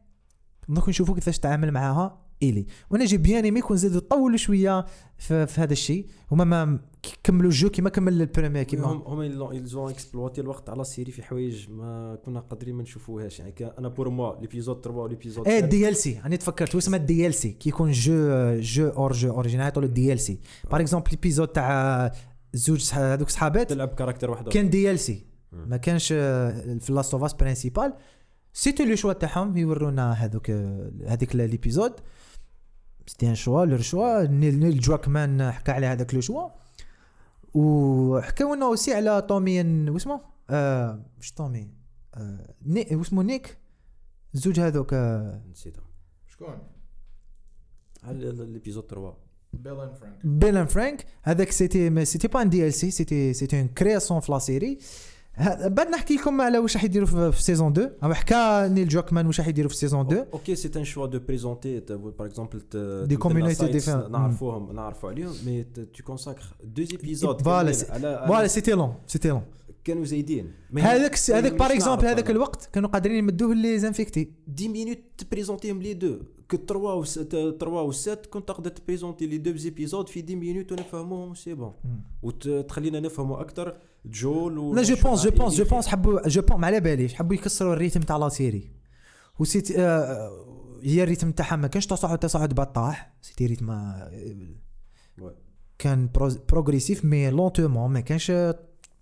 دوك نشوفوا كيفاش تعامل معاها. ايلي وأنا j'ai bien aimé كون زادوا طولوا شوية في, في هذا الشيء. هما ما كملوا ال jeu كيما كمل ال premier هم كيما هم ils ont exploité الوقت على ال série في حوايج ما كنا قادرين ما نشوفوهاش. يعني أنا pour moi l'épisode 3 و l'épisode إيه الدي ال سي راني تفكرت واسمها ال DLC كي يكون jeu جو اور جو اوريجينال يعطوا الدي ال سي باغ اكزومبل ليبيزود تاع زوج هذوك صحابات. تلعب كاركتر واحد كان دي ال سي ما كانش آه، في لاست اوف اس برينسيبال سيتي لو شوا تاعهم يورونا هذوك هذيك ليبيزود سيتي ان شوا لور شوا نيل نيل جواكمان حكى على هذاك لو شوا وحكاو لنا اوسي على تومي واسمه آه مش تومي آه ني واسمه نيك الزوج هذوك آه نسيتها شكون؟ على l'épisode 3 بيل and فرانك بيل and فرانك هذاك c'était ما- c'était pas un DLC c'était c'était une création في la série ه- بعد نحكي لكم على واش راح يديروا في, saison 2 هو حكى نيل جوكمان واش راح يديروا في saison 2 OK c'est un choix de présenter par exemple Des communautés différentes. نعرفوهم نعرفوا عليهم mais tu consacres deux épisodes voilà voilà c'était long c'était long كانوا زايدين هذاك هذاك par exemple هذاك. الوقت كانوا قادرين يمدوه لي les infectés 10 minutes تبريزونتيهم les deux كو 3 و 3 و 7 كنت تقدر تبريزونتي les deux épisodes في 10 minutes ونفهموهم c'est bon وتخلينا نفهموا أكثر جول و لا je pense je pense je pense حبوا je pense ما على باليش حبوا يكسروا ال rythme تاع la série. و c'était آه هي ال rythme تاعها ما كانش تصاعد تصاعد بطاح. c'était rythme آه،. كان progressif mais lentement ما كانش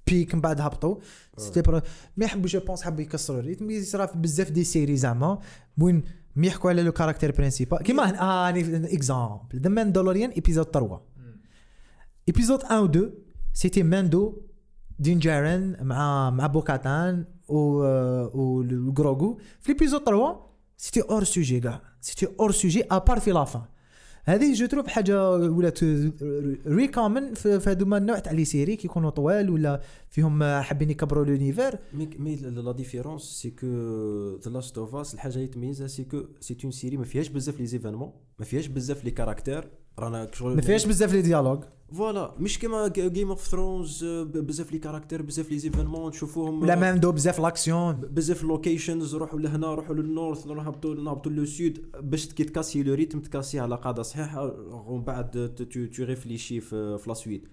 pic من بعد هبطوا. c'était برو mais حبوا je pense حبوا يكسروا ال rythme. يصرا في بزاف des séries زعما. وين mais يحكوا على le caractère principal كيما آه exemple The Mandalorian épisode 3 épisode 1 و 2 c'était ماندو دين جارن مع مع بوكاتان و والجروغو في l'épisode 3 c'était hors sujet كاع. c'était hors sujet à part في la fin هذه je trouve حاجة ولات récurrente في في هذوما النوع تاع les séries كيكونوا طوال ولا فيهم حابين يكبروا l'univers mais mais la différence c'est que The Last of Us الحاجة اللي تميزها c'est que c'est une série ما فيهاش بزاف les événements ما فيهاش بزاف les caractères رانا شغل ما فيهاش بزاف لي ديالوج فوالا مش كيما Game of Thrones بزاف les caractères بزاف les événements نشوفوهم ولا ما عنده بزاف l'action بزاف locations روحوا لهنا روحوا لل north نهبطوا نهبطوا للسود باش كي tu casses le rythme tu casses على قاعدة صحيحة ومن بعد tu tu réfléchis في la suite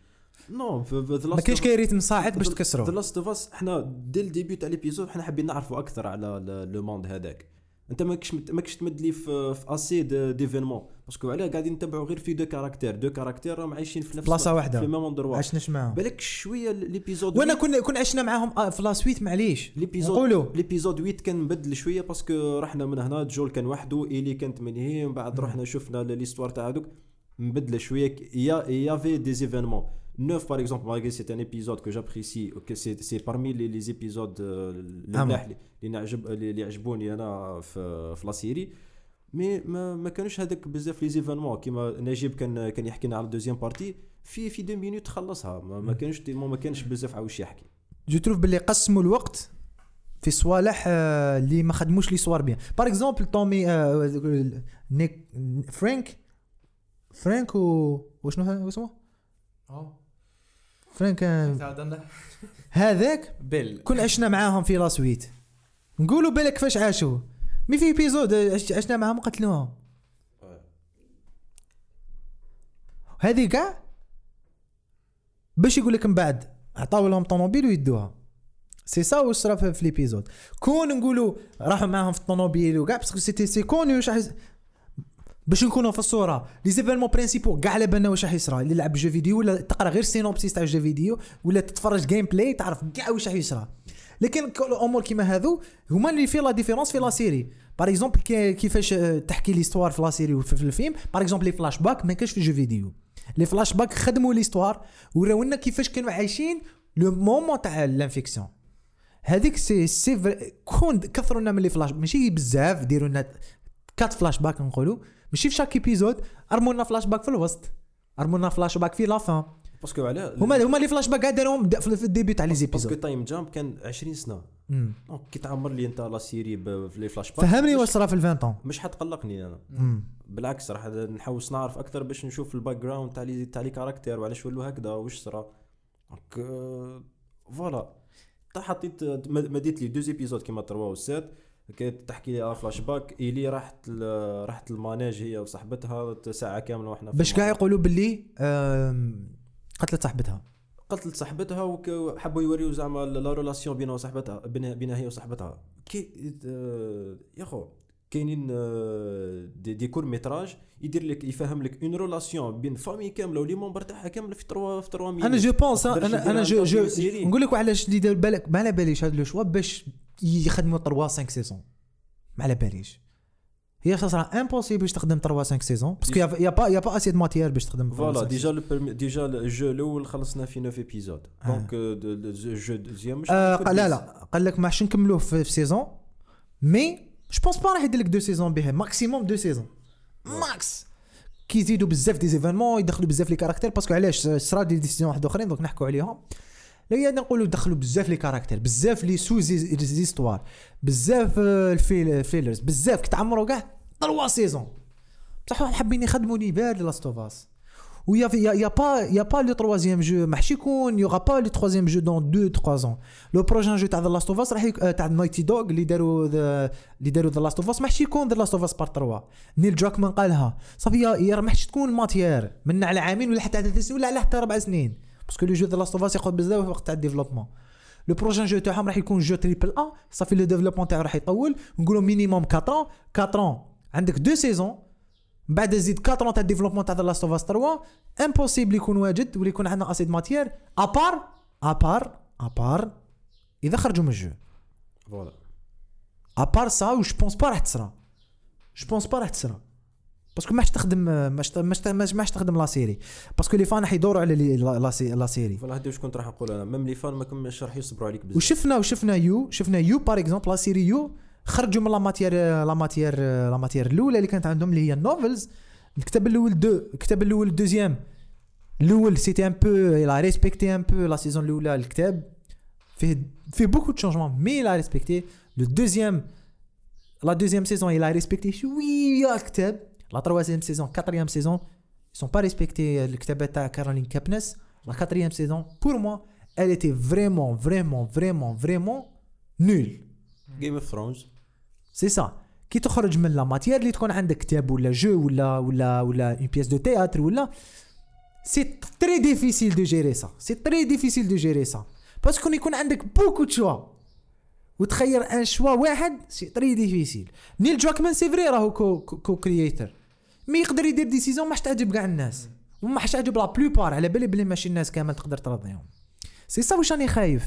نو ما كاينش كاين ريتم صاعد باش ذا تكسروا لاست اوف اس حنا دي الديبيو تاع ليبيزود حنا حابين نعرفوا أكثر على لو موند هذاك. أنت ماكش ماكش تمد لي في, في اسي ديفينمون باسكو علاه قاعدين نتبعوا غير في دو كاركتير. دو كاركتير راهم عايشين في نفس بلاصة واحدة. في ميم اندروا عشناش معاهم؟ بالك شوية ليبيزود وانا كنا كنا عشنا معاهم آه، في لا سويت معليش. ليبيزود نقولوا ليبيزود 8 كان مبدل شوية باسكو رحنا من هنا جول كان وحده إيلي كانت من هي ومن بعد رحنا شفنا ليستوار تاع هذوك. مبدله شوية. y a y avait des événements 9 par exemple malgré c'est un épisode que j'apprécie que c'est parmi les, les épisodes euh, آه. الملاح اللي اللي نعجب اللي يعجبوني أنا في في la série mais ما, ما كانوش هذاك بزاف les événements كيما نجيب كان كان يحكي لنا على ال deuxième partie في في deux minutes خلصها ما, ما كانش ما كانش بزاف عاوش يحكي. je trouve باللي قسموا الوقت في صوالح آه، اللي ما خدموش لي صوار bien. par exemple تومي آه، نيك فرانك فرانك و وشنو اسمه؟ فرانك آه، هذاك بيل. كنا عشنا معاهم في la suite نقولوا بالك كيفاش عاشوا. mais في épisode عش- عشنا معاهم؟ قتلوهم. هذه كاع باش يقول لك من بعد عطاو لهم طوموبيل ويدوها. سي سا واش صرا في l'épisode كون نقولوا راحوا معاهم في الطوموبيل وكاع parce que c'était c'est connu واش باش نكونوا في الصورة. les événements principaux كاع على بالنا واش راح يصرى. اللي يلعب jeu vidéo ولا تقرأ غير synopsis تاع jeu vidéo ولا تتفرج gameplay تعرف كاع واش راح يصرى. لكن الأمور كيما هذو هما اللي في la différence في la série. par exemple كيفاش آه، تحكي l'histoire في la série وفي في الفيلم. par exemple les flashbacks ما كانش في jeu vidéo les flashbacks خدموا l'histoire وراونا كيفاش كانوا عايشين le moment تاع l'infection هذيك سي si كون كثروا لنا من les flashs ماشي بزاف ديروا لنا quatre flashbacks نقولوا. ماشي في chaque épisode ارموا لنا فلاش باك في الوسط. ارموا لنا فلاش باك في لا فان باسكو علاه هما هما les flashbacks داروهم في الديبي تاع لي باسكو زيبيزود تايم جامب كان 20 سنة. donc كي تعمر لي انت la série في les flashbacks فهمني واش صرا في ال 20 طون. مش حتقلقني أنا. مم. بالعكس راح نحوس نعرف أكثر باش نشوف ال background تاع les تاع les caractères وعلاش ولوا هكذا واش صرا. دونك آه، فوالا. تا حطيت مديت لي دوز ايبيزود كيما تروا وسات كانت تحكي لي على فلاش باك ايلي راحت راحت الماناج هي وصاحبتها ساعة كاملة وإحنا في باش كاع. يقولوا باللي قتلت صاحبتها. قتلت صاحبتها وحبوا يوريو زعما لا ريلاسيون بينها وصاحبتها بينها بينها هي وصاحبتها. كي آه، يا خو كاينين آه، دي, دي كور ميتراج يدير لك يفهم لك اون ريلاسيون بين فامي كاملة ولي مونبر تاعها كاملة في 3 في 3 مينوت أنا جو بونس أنا أنا جو جو. نقول لك علاش اللي دار بالك ما على باليش هذا le choix باش يخدموا 3 5 saisons ما على باليش. هي صرا impossible باش تخدم 3 5 saisons parce que y a pas y a pas assez de matière باش تخدم فوالا 5 ديجا ديجا الجو الأول خلصنا في 9 épisodes. donc ال jeu deuxième لا 10. لا قال لك ما حش نكملوه في, في saison mais je pense pas راح يدير لك deux saisons به maximum deux saisons max كي يزيدوا بزاف des événements يدخلوا بزاف les caractères parce que علاش؟ صرا des décisions واحد أخرين. donc نحكوا عليهم. لا هي نقولوا دخلوا بزاف لي caractères بزاف les sous-histoires بزاف آه، ال fill ال fillers بزاف كي تعمروا كاع 3 saisons. بصح حابين يخدموا لي بال The Last of Us ويا يا يا با يا با لو تروازيام جو ما حش يكون y aura pas le troisième jeu dans 2 3 ans le prochain jeu تاع The Last of Us راح. آه، تاع Naughty Dog اللي داروا اللي داروا The Last of Us ما حش يكون The Last of Us part 3 نيل Druckmann قالها صافي يا ما حش تكون matière من على عامين ولا حتى ثلاث سنين ولا على حتى أربع سنين. parce que le jeu The Last of Us ياخذ بزاف وقت تاع ال développement le prochain jeu تاعهم راح يكون jeu triple A صافي le développement تاعو راح يطول نقولوا minimum 4 4 عندك deux saisons بعد زيد 4 تاع ال développement تاع The Last of Us 3 impossible يكون واجد ولا يكون عندنا اسيد ماتيير ابار ابار ابار إذا خرجوا من ال jeu. voilà à part ça و je pense pas راح تصرا je pense pas راح تصرا parce que ما حش تخدم ما حش ما حش- ما حش تخدم la série. parce que les fans راح يدوروا على la la sé- la série. voilà هادي واش كنت راح نقول أنا؟ même les fans ما كملش راح يصبروا عليك بزاف. وشفنا وشفنا يو شفنا يو par exemple la série يو خرجوا من la matière la matière la matière الأولى اللي كانت عندهم اللي هي ال novels الكتاب الأول du الكتاب الأول ال deuxième الأول c'était un peu la respecté un peu la saison الأولى الكتاب. فيه فيه beaucoup de changements mais l'a respecté le deuxième la deuxième saison il a respecté شوية الكتاب la troisième saison quatrième saison sont pas respecté الكتابات تاع كارولين كابنس la quatrième saison pour moi elle était vraiment vraiment vraiment vraiment nulle. Game of Thrones سي سا كي تخرج من la matière اللي تكون عندك كتاب ولا jeu ولا ولا ولا une pièce de théâtre ولا c'est très difficile de gérer ça c'est très difficile de gérer ça parce que يكون عندك beaucoup de choix وتخير un choix واحد c'est très difficile. نيل Druckmann c'est vrai راهو co co creator mais يقدر يدير décisions ما تعجب كاع الناس. وما حش تعجب la plupart على بالي بلي ماشي الناس كامل تقدر ترضيهم. سي سا واش راني خايف؟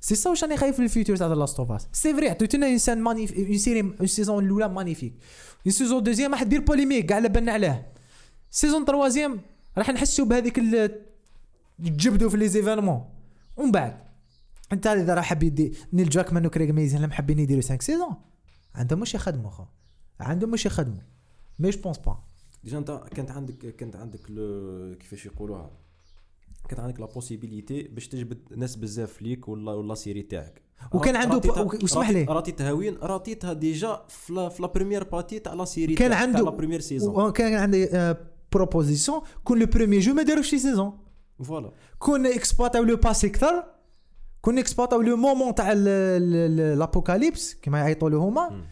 سي سا واش راني خايف في ال futur تاع Last of Us c'est vrai عطيتونا انسان magnif une série une saison الاولى magnifique une saison deuxième راح دير polémique كاع على بالنا عليه saison troisième راح نحسوا بهذيك ال- تجبدوا في les événements ومن بعد؟ انت اذا راح حاب يدي نيل Druckmann و Craig Mazin لما حابين يديروا 5 saisons عندهم مش يخدموا خو. عندهم مش يخدموا mais je pense pas déjà انت كانت عندك كانت عندك le كيفاش يقولوها؟ كانت عندك la possibilité باش تجبد ناس بزاف ليك ولا ولا série تاعك. وكان عنده واسمح لي. راتيتها وين راتيتها déjà في la première partie تاع la série كان عنده la première saison وكان عنده proposition كون le premier jeu ما داروش saison voilà كون exploiter او le passé أكثر كون exploiter او le moment تاع l'apocalypse كما يعيطوا له هما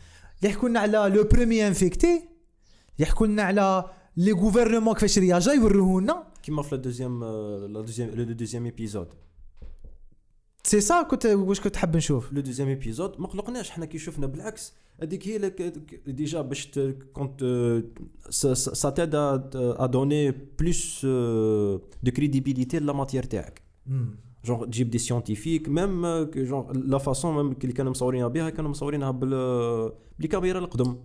يحكوا لنا على le premier infecté يحكوا لنا على les gouvernements كيفاش رياجا يوروه لنا كيما في la deuxième la deuxième le deuxième épisode. c'est ça كنت واش كنت حاب نشوف le deuxième épisode ما قلقناش حنا كي شفنا بالعكس. هذيك هي déjà باش compte ça t'aide à donner plus de crédibilité la matière تاعك. جونغ تجيب des scientifiques même genre la façon même اللي كانوا مصورينها بها كانوا مصورينها بال ب les caméras القدم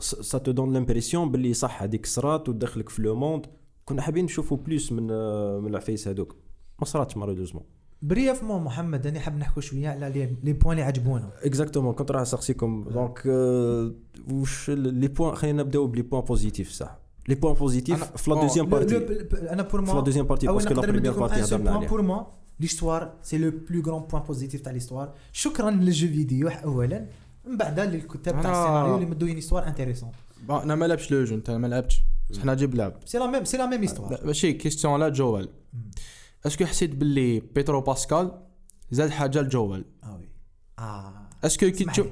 ça te donne l'impression باللي صح هذيك صرات ودخلك في le monde كنا حابين نشوفوا plus من آه، من العفايس هذوك ما صراتش malheureusement brièvement محمد أنا حاب نحكوا شوية على les- points اللي عجبونا exactement كنت راح نسقسيكم donc آه، واش les points خلينا نبداو ب les points positifs صح les points positifs في la deuxième partie أنا pour في la deuxième partie parce que la première partie هضرنا عليها pour moi l'histoire c'est le plus grand point positif تاع ليستوار شكرا لل jeu vidéo اولا من بعد للكتاب تاع السيناريو اللي مدوا l'histoire intéressante bon أنا ما لعبتش le jeu انت ما لعبتش حنا جيب لعب c'est la même c'est la même histoire لا، ماشي question لا جوال est-ce que حسيت باللي Pedro Pascal زاد حاجة لجوال آه oui آه est-ce que كي تشوف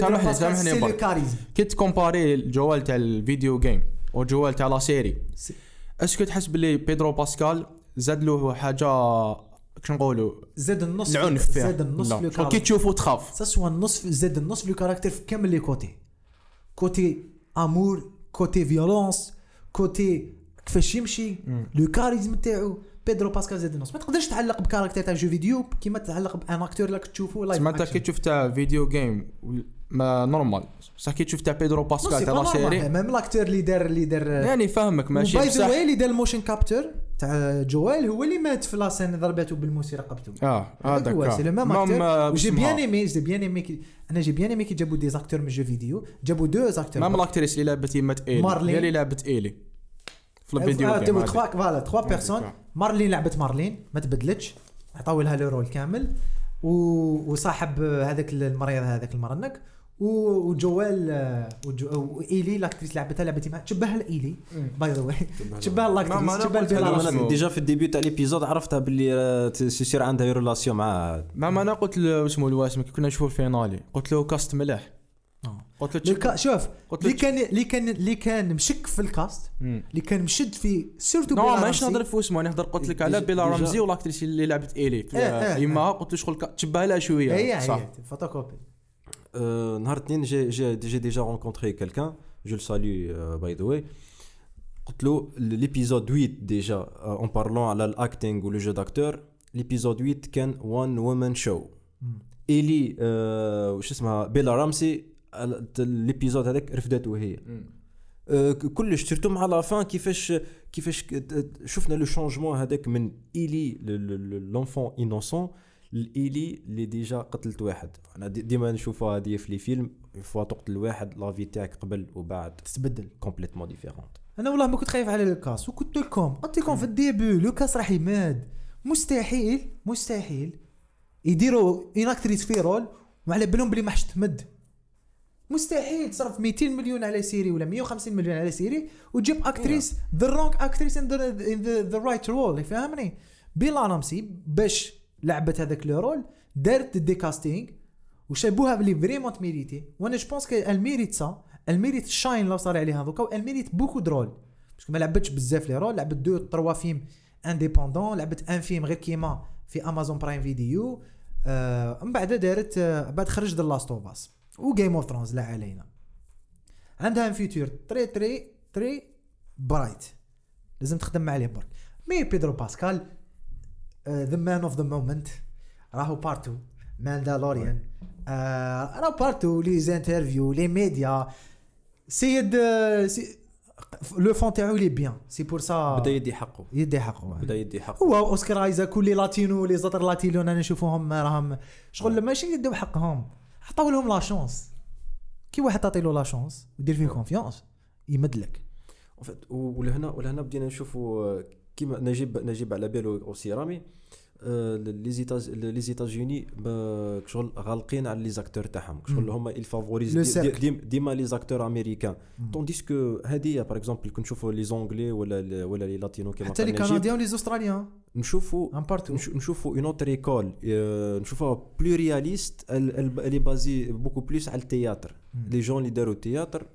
سامحني سامحني كي ت comparer الجوال تاع ال video game والجوال تاع la série c'est- est-ce que تحس باللي Pedro Pascal زاد له حاجة كش نقولوا زاد النص العنف فيها زاد النص. في كي تشوفه تخاف. soit النص زاد النص le caractère في كامل les côtés. côté amour côté violence côté كيفاش يمشي le charisme تاعو. Pedro Pascal زاد النص ما تقدرش تعلق ب caractère تاع jeu vidéo كيما تعلق ب un acteur راك تشوفه live انت كي تشوف تاع video game ما normal بصح كي تشوف تاع Pedro Pascal تاع la série même l'acteur اللي دار اللي دار يعني فاهمك ماشي by the way اللي دار ال motion capture تاع جوال هو اللي مات في la scène ضربته بالموس رقبته آه هذاك هذاك هو c'est le même acteur آه، بسمها. bien aimé j'ai bien aimé أنا j'ai bien aimé كي جابوا des acteurs من jeu vidéo جابوا deux acteurs même l'actrice اللي لعبت يمات إيلي. مارلين. اللي لعبت إيلي. في الفيديو آه، هذيك. تخوا voilà trois personnes. مارلين لعبت مارلين ما تبدلتش. عطاو لها le rôle كامل وصاحب هذاك المريض هذاك المرنك وجوال وجو- وايلي l'actrice لعبتها لعبتي معها تشبه لايلي by the way تشبه l'actrice أنا تشبه ل Bella. déjà في ال début تاع l'épisode عرفتها باللي تسير عندها relation مع ما ما أنا قلت له اسمه الواسم كي كنا نشوفوا ال finale. قلت له cast مليح. آه. قلت له شوف اللي كان اللي كان اللي كان مشك في ال cast. اللي كان مشد في surtout بيلا ماشي رامسي. نهضر في اسمه أنا نهضر قلت لك على بيلا رمزي وال actrice اللي لعبت إيلي. إيه، إيه، يما قلت له شغل تشبه لها شوية. صح. photocopie. Euh, نهار اثنين j'ai j'ai j'ai déjà rencontré quelqu'un je le salue euh, by the way. قلت له l'épisode 8 déjà en parlant على ال acting و le jeu d'acteur l'épisode 8 كان one woman show ايلي آه، وش اسمها بيلا رامسي l'épisode هذاك رفدته هي آه، ك- كلش surtout مع la fin كيفاش كيفاش ك- ت- شفنا le changement هذاك من ايلي l'enfant innocent الايلي اللي déjà قتلت واحد. أنا دي- ديما نشوفها هذه في les films fois تقتل واحد la vie تاعك قبل وبعد تتبدل complètement différente أنا والله ما كنت خايف على لوكاس وقلت لكم قلت لكم في ال début لوكاس راح يماد. مستحيل مستحيل. يديروا une actrice في rôle وعلى بالهم بلي ما حش تمد. مستحيل تصرف 200 مليون على série ولا 150 مليون على série وتجيب actrice the wrong actress in the right role فاهمني بيلا رامسي باش لعبت هذاك le rôle دارت des castings وشافوها بلي vraiment ت mériter وأنا je pense elle mérite ça elle mérite الشاين لو صار عليها دوكا elle mérite beaucoup de rôles parce que ما لعبتش بزاف لي رول لعبت deux trois films indépendants لعبت un film غير كيما في امازون برايم فيديو من بعد دارت آه بعد خرج The Last of Us و Game of Thrones لا علينا. عندها un futur très très très bright لازم تخدم عليه برك. mais بيدرو باسكال the man of the moment راهو partout ماندالوريان آه راهو بارتو les interviews les médias سيد سي لو فون تاعو لي بيان c'est pour ça بدا يدي حقه. يدي حقه. بدا يدي حقه. هو أوسكار آيزاك و les latinos les acteurs latinos أنا نشوفوهم راهم. شغل ماشي يدوا حقهم. عطاو لهم la chance كي واحد تعطي له la chance ودير فيه confiance يمد لك En fait, و- ولهنا ولهنا بدينا نشوفوا آه، كيما نجيب نجيب على بالو aussi رامي les États- les États-Unis ب- شغل غالقين على les acteurs تاعهم. شغل. هما ils favorisent ديما les acteurs américains. مم. tandis que هذه par exemple كي نشوفوا les Anglais ولا ولا les latinos كيما حتى les Canadiens و les Australiens نشوفوا نشوفوا une autre école نشوفوها plus réaliste اللي basée beaucoup plus على ال théâtre. les gens اللي داروا ال théâtre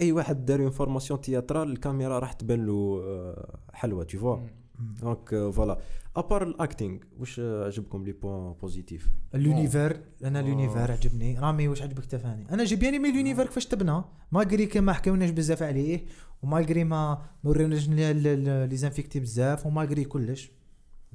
أي واحد دار une formation théâtrale الكاميرا راح تبان له آه، حلوة tu vois. donc voilà à part ال acting واش عجبكم les points positifs l'univers أنا. l'univers عجبني. رامي واش عجبك تفاني أنا j'ai bien aimé l'univers كيفاش تبنى. malgré كي ما حكاوناش بزاف عليه ومالغري ما ما وريناش لي زانفيكتي بزاف ومالغري كلش.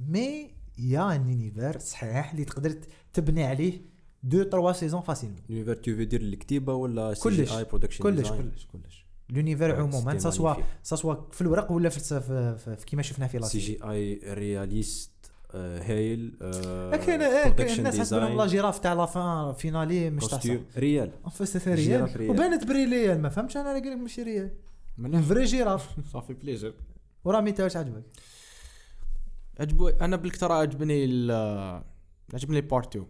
مي يا ان لونيفير صحيح اللي تقدر تبني عليه دو تروا سيزون فاسيل لونيفير تو في دير الكتيبه ولا سي كلش. جي اي برودكشن كلش كلش كلش. لونيفير عموما سوا سوا في الورق ولا في في, في, في كيما شفنا في لا سي جي آي رياليست هايل كاين كاين الناس حسبهم لا جيراف تاع لا فان فينالي مش تاع كوستيوم ريال réel. وبانت très réelle ما فهمتش أنا قال لك ماشي réelle مليح vraie girafe ça fait plaisir ورامي انت واش عجبك؟ عجبو أنا بالكثر عجبني ال- عجبني part 2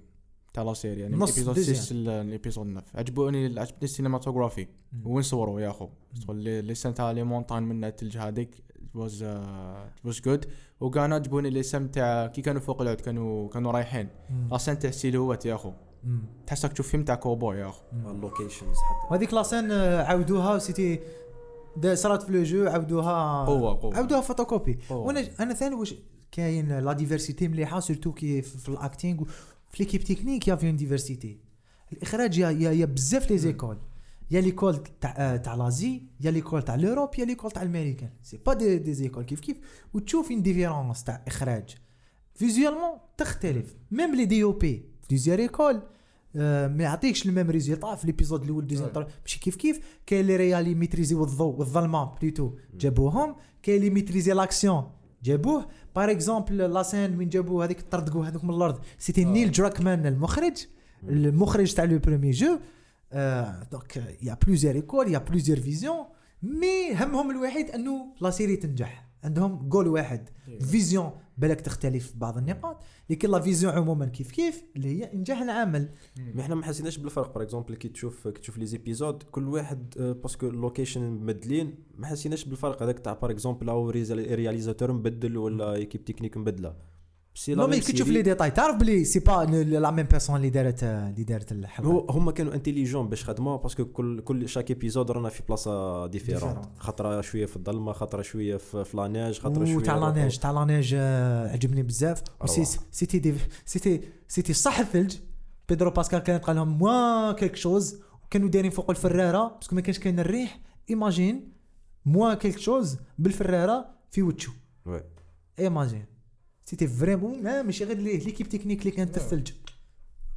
تاع la série يعني من نص deuxième. 6 l'épisode 9 عجبوني عجبني السينماتوغرافي وين صوروا يا أخو؟ شغل les scènes تاع les montagnes من الثلج هذيك was was good وكان عجبوني les scènes تاع كي كانوا فوق العود كانوا كانوا رايحين. la scène تاع silhouettes يا أخو. تحسك تشوف فيلم تاع كوبوي يا أخو. ال locations حتى. وهذيك la scène آه، عاودوها c'était صارت في le jeu عاودوها قوة- قوة. عاودوها فوتوكوبي. وأنا أنا ثاني واش كاين la diversité مليحة surtout كي في في ال acting في l'équipe technique y a في une diversité الإخراج y a y a, y a بزاف les écoles. y a l'école تاع آه، تاع l'Asie y a l'école تاع l'Europe y a l'école تاع الامريكان c'est pas des, des écoles كيف كيف؟ وتشوف une différence تاع إخراج. visuellement تختلف. même les DOP des écoles ما يعطيكش ال même résultat في l'épisode الأول deuxième. ماشي كيف كيف؟ كاين اللي ريالي maîtrise الضوء والظلمه plutôt جابوهم. كاين اللي maîtrise l'action جابوه. par exemple la scène وين جابوه هذيك طردقوا هذوك من الأرض. c'était نيل دراكمان المخرج. المخرج تاع le premier jeu. donc y a plusieurs écoles y a plusieurs visions mais همهم الوحيد أنه la série تنجح. عندهم جول واحد vision بالك تختلف في بعض النقاط. لكن la vision عموما كيف كيف اللي هي إنجاح العمل. mais إحنا ما حسيناش بالفرق. par exemple كي تشوف كي تشوف les épisodes كل واحد آه، parce que ال location مبدلين ما حسيناش بالفرق هذاك تاع par exemple un réalisateur مبدل ولا équipe technique مبدلة. non mais كي تشوف. لي ديتاي تعرف بلي c'est pas la même personne اللي دارت اللي دارت الحلقة هو هما كانوا intelligents باش خدموها parce que كل كل chaque épisode رانا في بلاصه différente Différent. خطرة شوية في الظلمه خطرة شوية في la neige خطرة شوية روحو. لانيج تاع la neige عجبني بزاف. c'était c'était c'était صح الثلج بيدرو باسكال كانت قال لهم moins quelque chose وكانوا دايرين فوق الفرارة parce que ما كانش كاين الريح imagine moins quelque chose بالفرارة في وجهه. imagine c'était vraiment ما ماشي غير l'é- l'équipe technique اللي كانت الثلج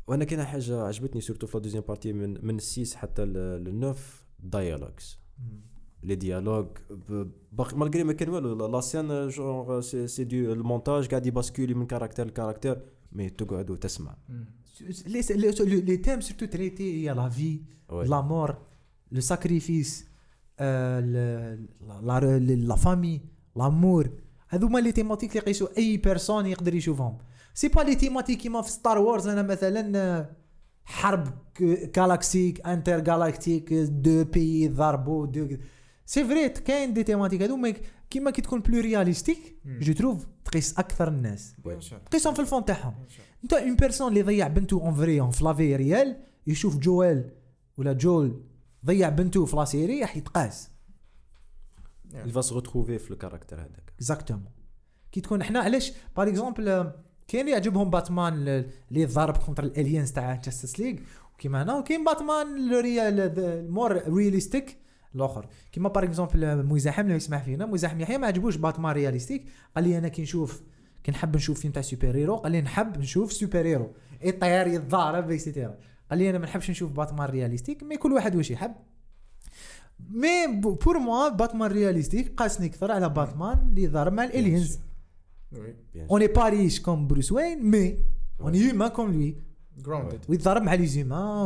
وأنا كاين حاجة عجبتني surtout في la deuxième partie من من ال six حتى لل neuf dialogues les dialogues باقي malgré ما كان والو la scène genre c'est du ال montage قاعد ي basculer من caractère ل caractère mais تقعد وتسمع. les thèmes surtout traités هي la vie. la mort le sacrifice la famille l'amour هذوما les thématiques اللي يقيسوا أي personne يقدر يشوفهم. c'est pas les thématiques كيما في Star Wars أنا مثلا حرب galactique inter galactique deux pays ضربوا deux c'est vrai كاين des thématiques هذو mais كيما كي تكون plus réaliste je trouve تقيس أكثر الناس. تقيسهم في ال fond تاعهم. أنت une personne اللي ضيع بنته en vrai في la vie réelle يشوف جويل ولا جول ضيع بنته في la série راح يتقاس. Il va se retrouver في ال caractère هذاك. exactement كي تكون إحنا علاش par exemple كاين اللي يعجبهم باتمان اللي ضارب contre ال aliens تاع Justice League وكيما هنا وكاين Batman le réel more realistic الآخر كيما par exemple مزاحم اللي يسمع فينا مزاحم يحيى ما عجبوش Batman realistic قال لي أنا كي نشوف كي نحب نشوف فيلم تاع super hero قال لي نحب نشوف super hero يطير يتضارب et cetera قال لي أنا ما نحبش نشوف Batman realistic mais كل واحد واش يحب mais pour moi Batman realistic قاسني أكثر على باتمان اللي ضارب مع الالينز Bien اون اي با ريش كوم بروس وين مي اون اي هيومان كوم لوي جراوندد ويتضارب مع les ennemis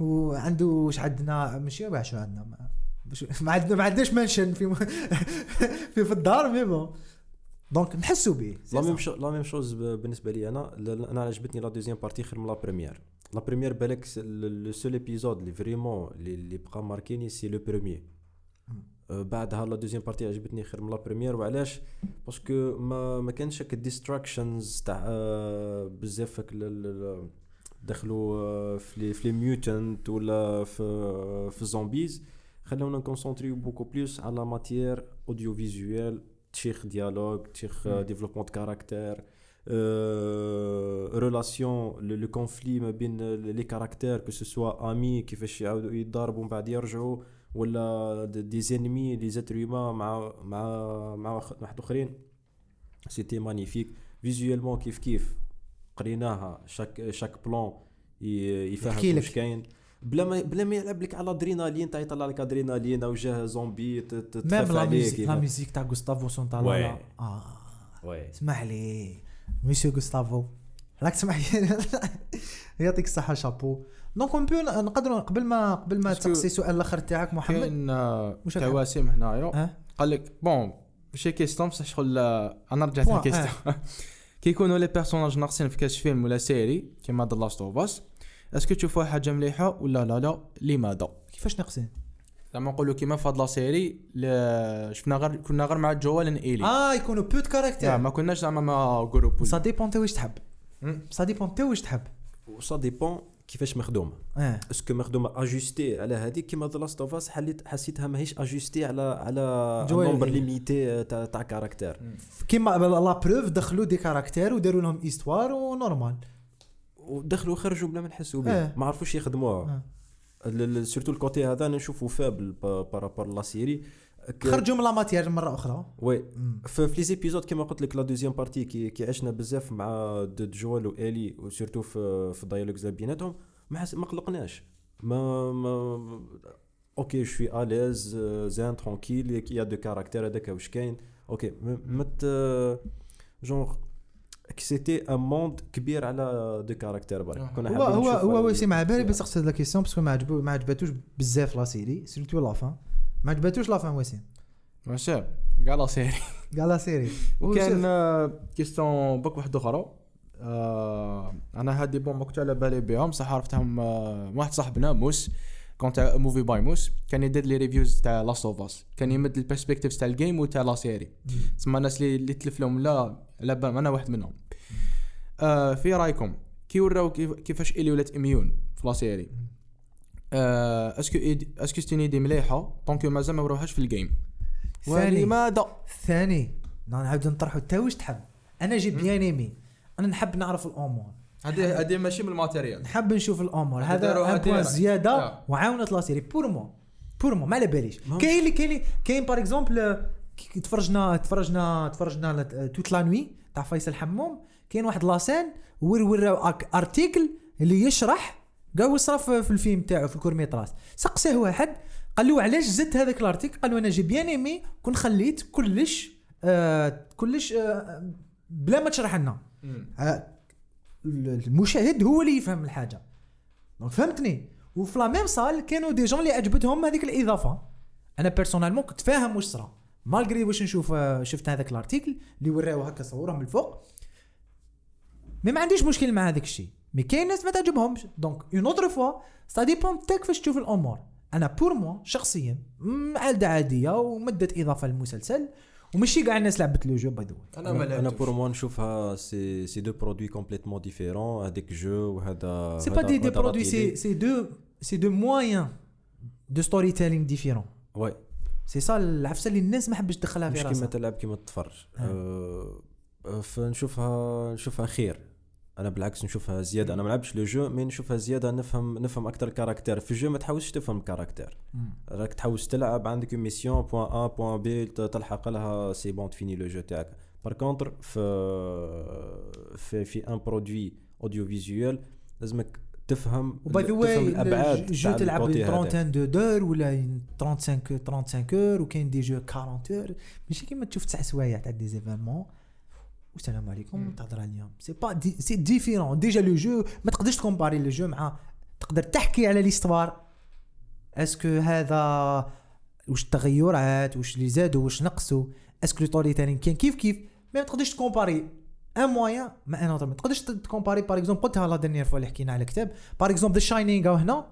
وعنده واش عندنا ماشي واش عندنا ما عندنا ما عندناش mansion في في, في الدار mais bon donc نحسوا به. la même la même chose بالنسبة لي أنا. أنا عجبتني la deuxième partie خير من la première la première بالك le seul épisode اللي vraiment اللي اللي بقى marquéني c'est le premier بعدها la deuxième partie عجبتني خير من la première وعلاش؟ parce que ما ما كانش هكا distractions تاع آه، بزاف هك ال- ال- ال- دخلوا آه، في les في les mutants ولا في في ال zombies خلونا ن concentrer beaucoup plus على matière audio visuelle تشيخ dialogue تشيخ مم. développement de caractère ريلاسيون لو كونفلي ما بين لي كاركتير كو سوا امي كيفاش يعاودوا يتضاربوا من بعد يرجعوا ولا دي زينمي لي زاتر هيومان مع مع مع واحد اخرين سيتي مانيفيك فيزويلمون كيف كيف قريناها شاك شاك بلان يفهم. واش كاين بلا ما بلا ما يلعب لك على ادرينالين تاع يطلع لك ادرينالين أو جاه زومبي ت- ت- ميم لا ميوزيك لا ميوزيك تاع غوستافو سونتالا وي. آه oui اسمح لي monsieur Gustavo راك تسمح لي؟ يعطيك الصحة chapeau. donc on peut نقدروا قبل ما قبل ما تسقسي السؤال الآخر تاعك محمد؟ كاين آه، تاع واسم هنايا. قال لك bon ماشي question بصح شغل أنا رجعت point، لل question كي يكونوا les personnages ناقصين في كاش فيلم ولا série كيما The Last of Us est-ce que تشوفوها حاجة مليحه ولا لا لا لماذا كيفاش ناقصين زعما نقولوا كيما في هاد لا سيري شفنا غير كنا غير مع جوال ايلي آه يكونوا بوت كاركتير ما كناش زعما مع جروب سا ديبون انت واش تحب. سا ديبون انت واش تحب وسا ديبون كيفاش مخدومه آه اسكو مخدومه اجوستي على هذيك كيما ذا لاست اوف اس حليت حسيتها ماهيش اجوستي على على جوال نومبر. ليميتي تاع تاع كاركتير كيما لا بروف دخلوا دي كاركتير وداروا لهم ايستوار ونورمال ودخلوا خرجوا بلا ما نحسوا. به ما عرفوش يخدموها. سورتو الكوتي هذا أنا نشوفه فابل بارابور لا سيري خرجوا من لا ماتيير مرة أخرى. وي. في في لي زيبيزود كيما قلت لك لا دوزيام بارتي كي, كي عشنا بزاف مع جوال والي وسورتو في في الديالوجز بيناتهم ما ما قلقناش. ما ما أوكي شوي اليز زين ترونكيل يا دو كاركتير هذاك واش كاين. أوكي ما- جونغ كي سيتي ان موند كبير على دو كاركتير برك كنا هو هو هو وسيم على بالي ال- بس قصد لا كيسيون باسكو ما عجبو ما عجباتوش بزاف لا سيري سيرتو لا فان ما عجباتوش لا فان وسيم ماشي كاع لا سيري كاع لا سيري وكان آه، كيستون بوك واحدة أخرى أنا هادي بون ما كنت على بالي بهم بصح عرفتهم آه واحد صاحبنا موس كونت موفي باي موس كان يدير لي ريفيوز تاع لاست اوف اس كان يمد البيرسبكتيفز تاع الجيم وتاع لا سيري تسمى الناس اللي تلف لهم لا على بالهم أنا واحد منهم. آه في رأيكم كي وراو كيف كيفاش إلي ولات اميون في لا سيري؟ آه أسكو إيد- أسكو ستيني دي مليحة طونكو مازال ما وروهاش في الجيم ثاني. ولماذا؟ ثاني. نعاود نطرحوا انت واش تحب؟ أنا جي بيان ايمي أنا نحب نعرف الأمور. هذه هذه ماشي من الماتيريال. نحب نشوف الأمور. هذا بوان. زيادة آه. وعاونت لا سيري. بور مو بور مو ما على باليش. كاين اللي كاين كاين باغ اكزومبل تفرجنا تفرجنا تفرجنا توت لا نوي تاع فيصل حموم. كاين واحد لاسين ور وراو أك- ارتيكل اللي يشرح كاع واش صرا في في الفيلم تاعو في الكورميتراس سقساه واحد قال له علاش زدت هذاك الارتيكل قال له أنا جي بيان ايمي كون خليت كلش آه كلش آه بلا ما تشرح لنا. آه، المشاهد هو اللي يفهم الحاجة. دونك فهمتني؟ وفي لا ميم سال كانوا دي جون اللي عجبتهم هذيك الإضافة. أنا personnellement كنت فاهم واش صرا malgré واش نشوف آه، شفت هذاك ال article اللي وراو هكا صوره من الفوق mais ما عنديش مشكل مع هذاك الشيء. mais كاين ناس ما تعجبهمش. donc encore une fois ça dépend انت كيفاش تشوف الأمور. أنا pour moi شخصيا عادة عادية ومدت إضافة للمسلسل وماشي كاع الناس لعبت le jeu by the أنا ما أنا. pour moi نشوفها c'est c'est deux produits complètement différents هذاك jeu وهذا c'est pas هذا- des produits c'est. c'est deux c'est deux moyens de storytelling différents Ouais. سي سا العفسه اللي الناس ما حبش تدخلها في مش كيما راسها تلعب كيما تتفرج آه. أه آه، فنشوفها نشوفها خير. أنا بالعكس نشوفها زيادة. أنا ما لعبش le jeu mais نشوفها زيادة. نفهم نفهم أكثر ال caractère. في ال jeu ما تحاولش تفهم ال caractère. راك تحوس تلعب. عندك mission point A point B تلحق لها c'est bon تفيني le jeu تاعك. par contre في في في ان برودوي اوديو فيزيوال لازمك تفهم وباي ذا تفهم واي الأبعاد جو تلعب الكوتي هذاك. 30 دو دور ولا 35 35 اور وكاين دي جو 40 اور ماشي كيما تشوف تسع سوايع تاع دي زيفينمون والسلام عليكم تهضر عليهم سي با دي سي ديفيرون ديجا لو جو ما تقدرش تكومباري لو جو مع تقدر تحكي على ليستوار اسكو هذا واش التغيرات واش اللي زادوا واش نقصوا؟ est-ce que le تالين كاين كيف كيف؟ ما تقدرش تكومباري un moyen مع un autre ما تقدرش تكومباري par exemple قلتها la dernière fois اللي حكينا على الكتاب par exemple The Shining أو هنا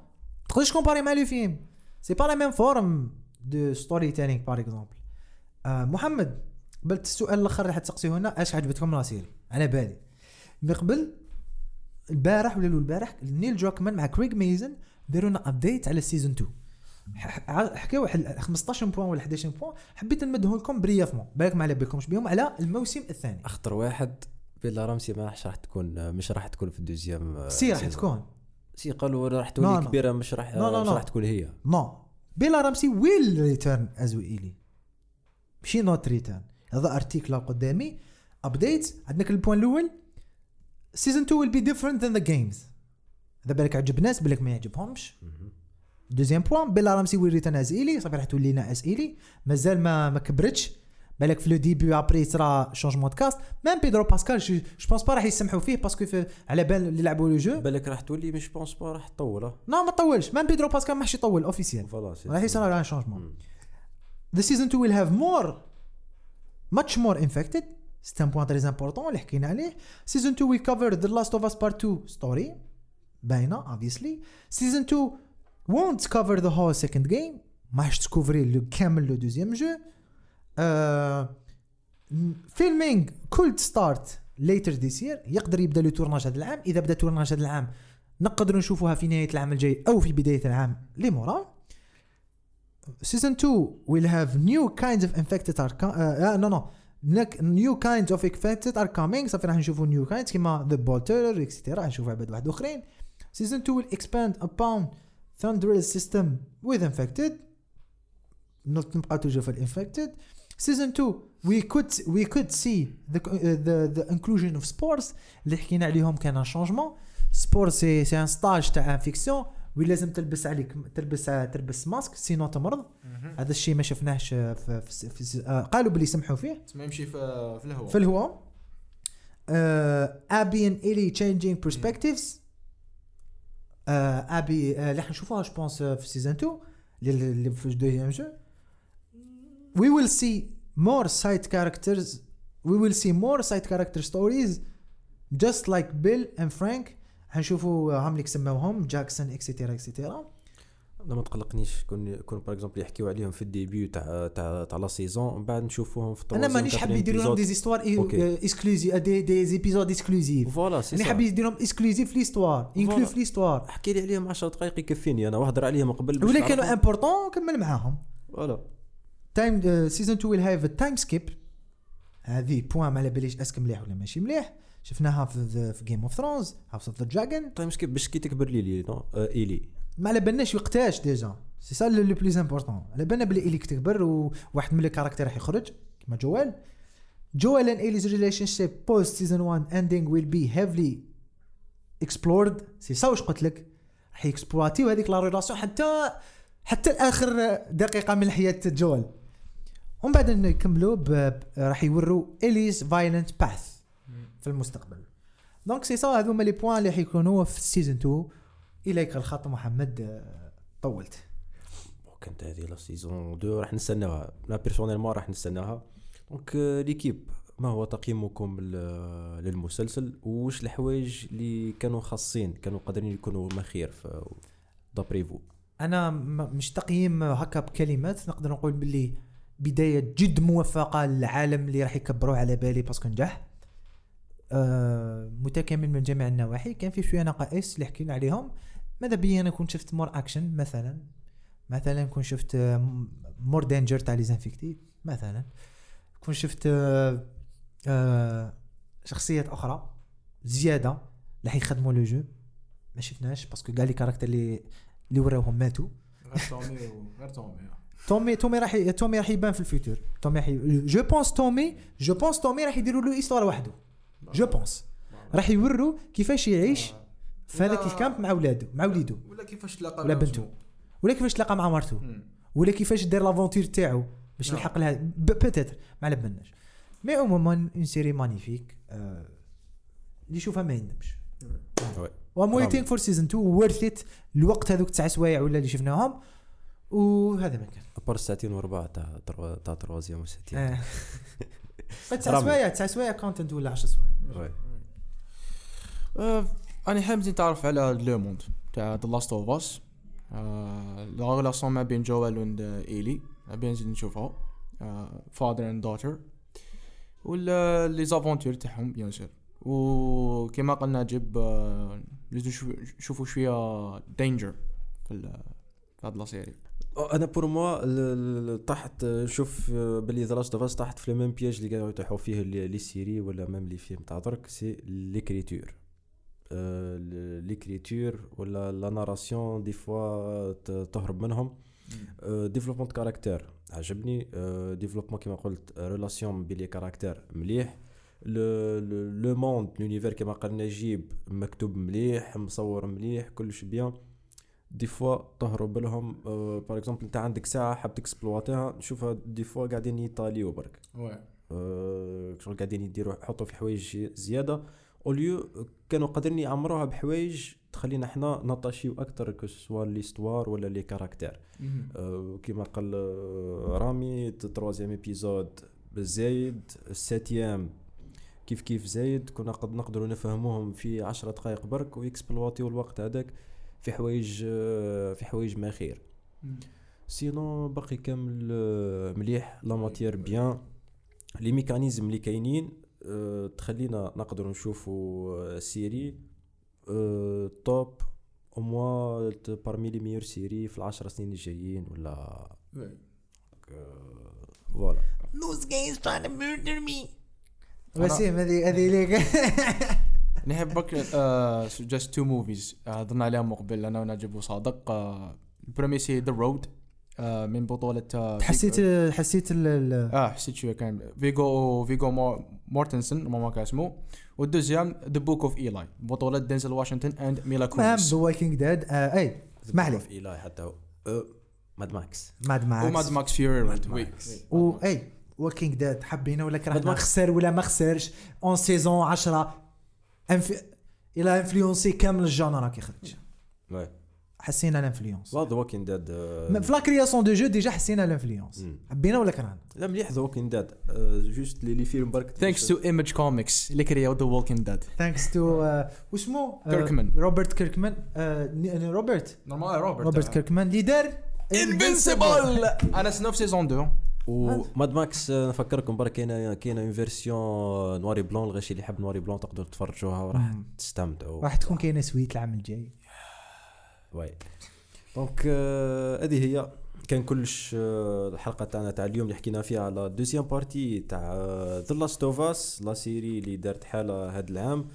تقدرش تكومباري مع le film c'est pas la même forme de storytelling par exemple محمد قبل السؤال الأخر اللي حتسقسيه هنا أش عجبتكم la série على بالي. من قبل البارح ولا البارح نيل دروكمان مع كريغ ميزن داروا لنا update على ال season 2 ح- ح- حكاو واحد 15 points ولا 11 بوان حبيت نمده لكم brièvement بالك ما على بالكمش بهم على الموسم الثاني. أخطر واحد بيلا رامسي ما راح تكون مش راح تكون في ال deuxième c'est راح. تكون. c'est قالوا راح تولي. كبيرة مش راح مش. راح تكون هي. no بيلا رامسي will return as ايلي ماشي not return هذا article قدامي. update عندك ال point الأول. season 2 will be different than the games. هذا بالك عجب ناس بالك ما يعجبهمش. deuxième point. بيلا رامسي will return as ايلي صافي راح تولي لنا as ايلي مازال ما ما كبرتش. بالك في le début après صرا changement cast même بيدرو باسكال je pense pas راح يسمحوا فيه parce que في- على بال اللي لعبوا le jeu بالك راح تولي مش pense pas راح تطول. non ما طولش. même بيدرو باسكال ما حش يطول officiel راح يصير على changement. The season 2 will have more much more infected. C'est un point très important اللي حكينا عليه season 2 will cover The Last of Us Part 2 story. باينة obviously. Season 2 won't cover the whole second game. ماش تكوفري le كامل le deuxième jeu filming could start later this year يقدر يبدأ le tournage هذا العام. إذا بدأ tournage هذا العام نقدر نشوفوها في نهاية العام الجاي أو في بداية العام لي مورا season 2 will have new kinds of infected are new new new kinds of infected are coming صافي راح نشوفو new kinds كيما the bloater et cetera راح نشوفوا عباد واحد أخرين. Season 2 will expand upon Thunderous system with infected. Not نبقى toujours في infected. Season 2 we could we could see the uh, the the inclusion of spores اللي حكينا عليهم كان changement spores c'est c'est un stage تاع infection وين لازم تلبس عليك تلبس تلبس masque sinon تمرض. هذا الشيء ما شفناهش في, في, في, آه قالوا باللي سمحوا فيه. تسمى يمشي في في الهواء. في الهواء. ابي ان الي تشينجينج برسبكتيفز ابي آه اللي حنشوفوها جو بونس في سيزون 2 اللي في الدوزيام جو we will see more side characters. We will see more side character stories. Just like Bill and Frank. حنشوفوا هم اللي سموهم جاكسون اكسيتيرا اكسيتيرا لا ما تقلقنيش. كون يكون par exemple يحكيو عليهم في ال début تاع تاع تاع la saison من بعد نشوفوهم في أنا مانيش حاب يديروا لهم des histoires. exclusives des des épisodes exclusifs voilà c'est أنا حاب يديرهم exclusifs في l'histoire inclus. في l'histoire احكي لي عليهم 10 دقائق يكفيني أنا وهضر عليهم قبل ولا كانوا. importants كمل معاهم. voilà time season 2 will have time skip هذه point ما على باليش est-ce que مليح ولا ماشي مليح. شفناها في Game of Thrones House of the Dragon time skip باش كي تكبر لي لي non ايلي ما على بالناش وقتاش déjà. c'est ça le plus important على بالنا بلي ايلي تكبر وواحد من ال caractères راح يخرج كيما جوال. Joel and Ellie's relationship post season 1 ending will be heavily explored. سي سا واش قلت لك؟ راح يexploitيو هذيك la relation حتى حتى اخر دقيقة من حياة جوال. ومن بعد نكملوا راح يوروا Ellie's violent path في المستقبل. donc c'est ça هذوما les points اللي حيكونوا في ال season 2 إليك الخط محمد آه، طولت. كانت هذه la saison 2 راح نستناها. la personnellement راح نستناها. donc آه، l'équipe ما هو تقييمكم لل- للمسلسل؟ وش الحوايج اللي كانوا خاصين كانوا قادرين يكونوا ما خير في d'après vous أنا مش تقييم هكا بكلمات نقدر نقول باللي بداية جد موفقة للعالم اللي راح يكبروه على بالي parce que نجح. آه متكامل من جميع النواحي. كان في شوية نقائص اللي حكينا عليهم. ماذا بيا أنا كنت شفت more action مثلا؟ مثلا كنت شفت more danger تاع les infectés مثلا. كون شفت آه، آه، شخصيات أخرى زيادة راح يخدموا le jeu ما شفناش parce que كاع les caractères اللي اللي وراوهم ماتوا. غير تومي غير تومي تومي تومي راح تومي راح يبان في ال futur. تومي راح je pense تومي je pense تومي راح يديروا له histoire وحده. je pense راح يوروا كيفاش يعيش في هذاك ال camp مع ولادو مع وليدو ولا كيفاش تلاقى ولا مع بنته. ولا كيفاش تلاقى مع مرته. ولا كيفاش دار l'aventure تاعو باش نعم. يلحق لها ب- peut-être ما على بالناش mais عموما une série magnifique آه، اللي يشوفها ما يندمش. و I'm. waiting for season 2 worth it الوقت هذوك تسع سوايع ولا اللي شفناهم وهذا ما كان à part الساعتين وربع تاع تاع troisième و septième آه. تسع. سوايع تسع سوايع content ولا 10 سوايع أنا حاب نتعرف على le monde تاع The Last of Us la relation ما بين جوال و ايلي نبي نزيد نشوفها father and daughter ولا les aventures تاعهم bien sûr وكما قال نجيب لازم نشوف- نشوفوا شوية danger في هاد la série أنا pour moi طاحت نشوف باللي The Last of طاحت في ال même piège اللي قاعدوا يطيحوا فيه les séries ولا même les films تاع درك c'est l'écriture l'écriture ولا la narration des fois تهرب منهم. développement caractère عجبني. développement كيما قلت relation بين les caractères مليح. le monde l'univers كيما قال نجيب مكتوب مليح مصور مليح كلش bien. des fois تهرب لهم par exemple أنت عندك ساعة حاب تكسبلواتيها نشوفها des fois قاعدين يطاليو برك. آه، شغل قاعدين يديروا يحطوا في حوايج زيادة. au lieu كانوا قادرين يعمروها بحوايج تخلينا إحنا نطاشيو أكثر que ce soit l'histoire ولا les caractères آه، كيما قال آه، رامي troisième épisode زايد ال septième كيف كيف زايد؟ كنا قد نقدروا نفهموهم في عشرة دقائق برك ويكسبلواتيو الوقت هذاك. في حوايج آه، في حوايج ما خير. sinon باقي كامل آه، مليح. la matière bien les mécanismes اللي كاينين آه، تخلينا نقدر نشوفوا آه، série آه، top au moins parmi les meilleures séries في العشر سنين الجايين ولا؟ voilà وسيم هذه هذه ليك نحبك just two movies هضرنا عليهم مقبل. أنا ونجيب وصادق. آه، ال premier c'est The Road من بطولة آه، حسيت فيجو- حسيت ال- ال- آه. حسيت شوية كان فيجو فيجو مور مورتنسون ما كان اسمه. وال deuxième The Book of Eli بطولة دينزل واشنطن and ميلا مهم كونيس ب Walking Dead اي اسمح لي. في ايلاي حتى هو. آه، Mad Max Mad و Mad Max Max Fury Mad Max. oui. و The Walking Dead حبينا ولا كرهنا؟ Max. خسر ولا ما خسرش؟ en saison 10 inf... il a influencé كامل ال genre كي خرج oui. حسينا ال influence The Walking Dead في la création de jeu déjà حسينا ال influence. حبينا ولا كرهنا؟ لا مليح The Walking Dead juste les films برك thanks to Image Comics اللي كرياو The Walking Dead thanks to واسمو كيركمان. روبرت كيركمان روبرت normal روبرت روبرت كيركمان اللي دار Invincible أنا سنوف season 2 و Mad Max آه، نفكركم برك كاينة كاينة une version noir et blanc الغاشي اللي يحب noir et blanc تقدروا تفرجوها وراح. تستمتعوا. راح تكون كاينة suite العام الجاي. ouais donc آه، هذه هي. كان كلش آه، الحلقة تاعنا تاع اليوم اللي حكينا فيها على deuxième partie تاع The Last of Us la série اللي دارت حاله هذا العام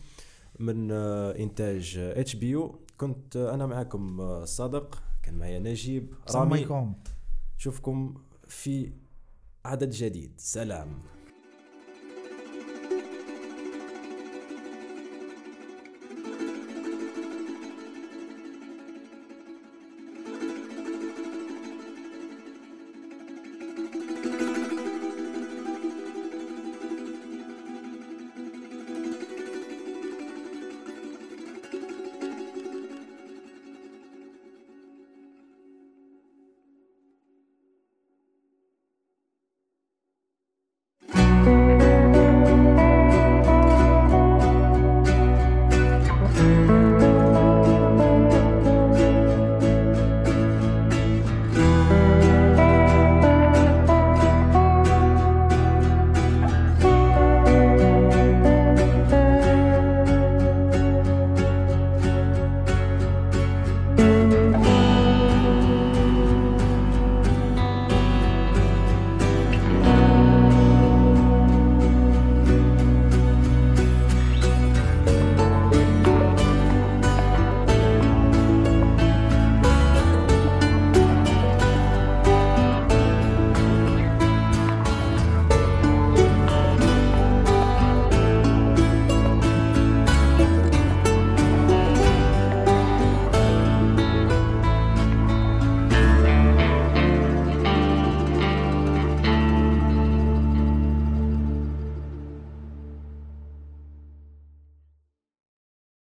من إنتاج HBO كنت أنا معكم آه، صادق. كان معايا نجيب رامي. نشوفكم في عدد جديد. سلام.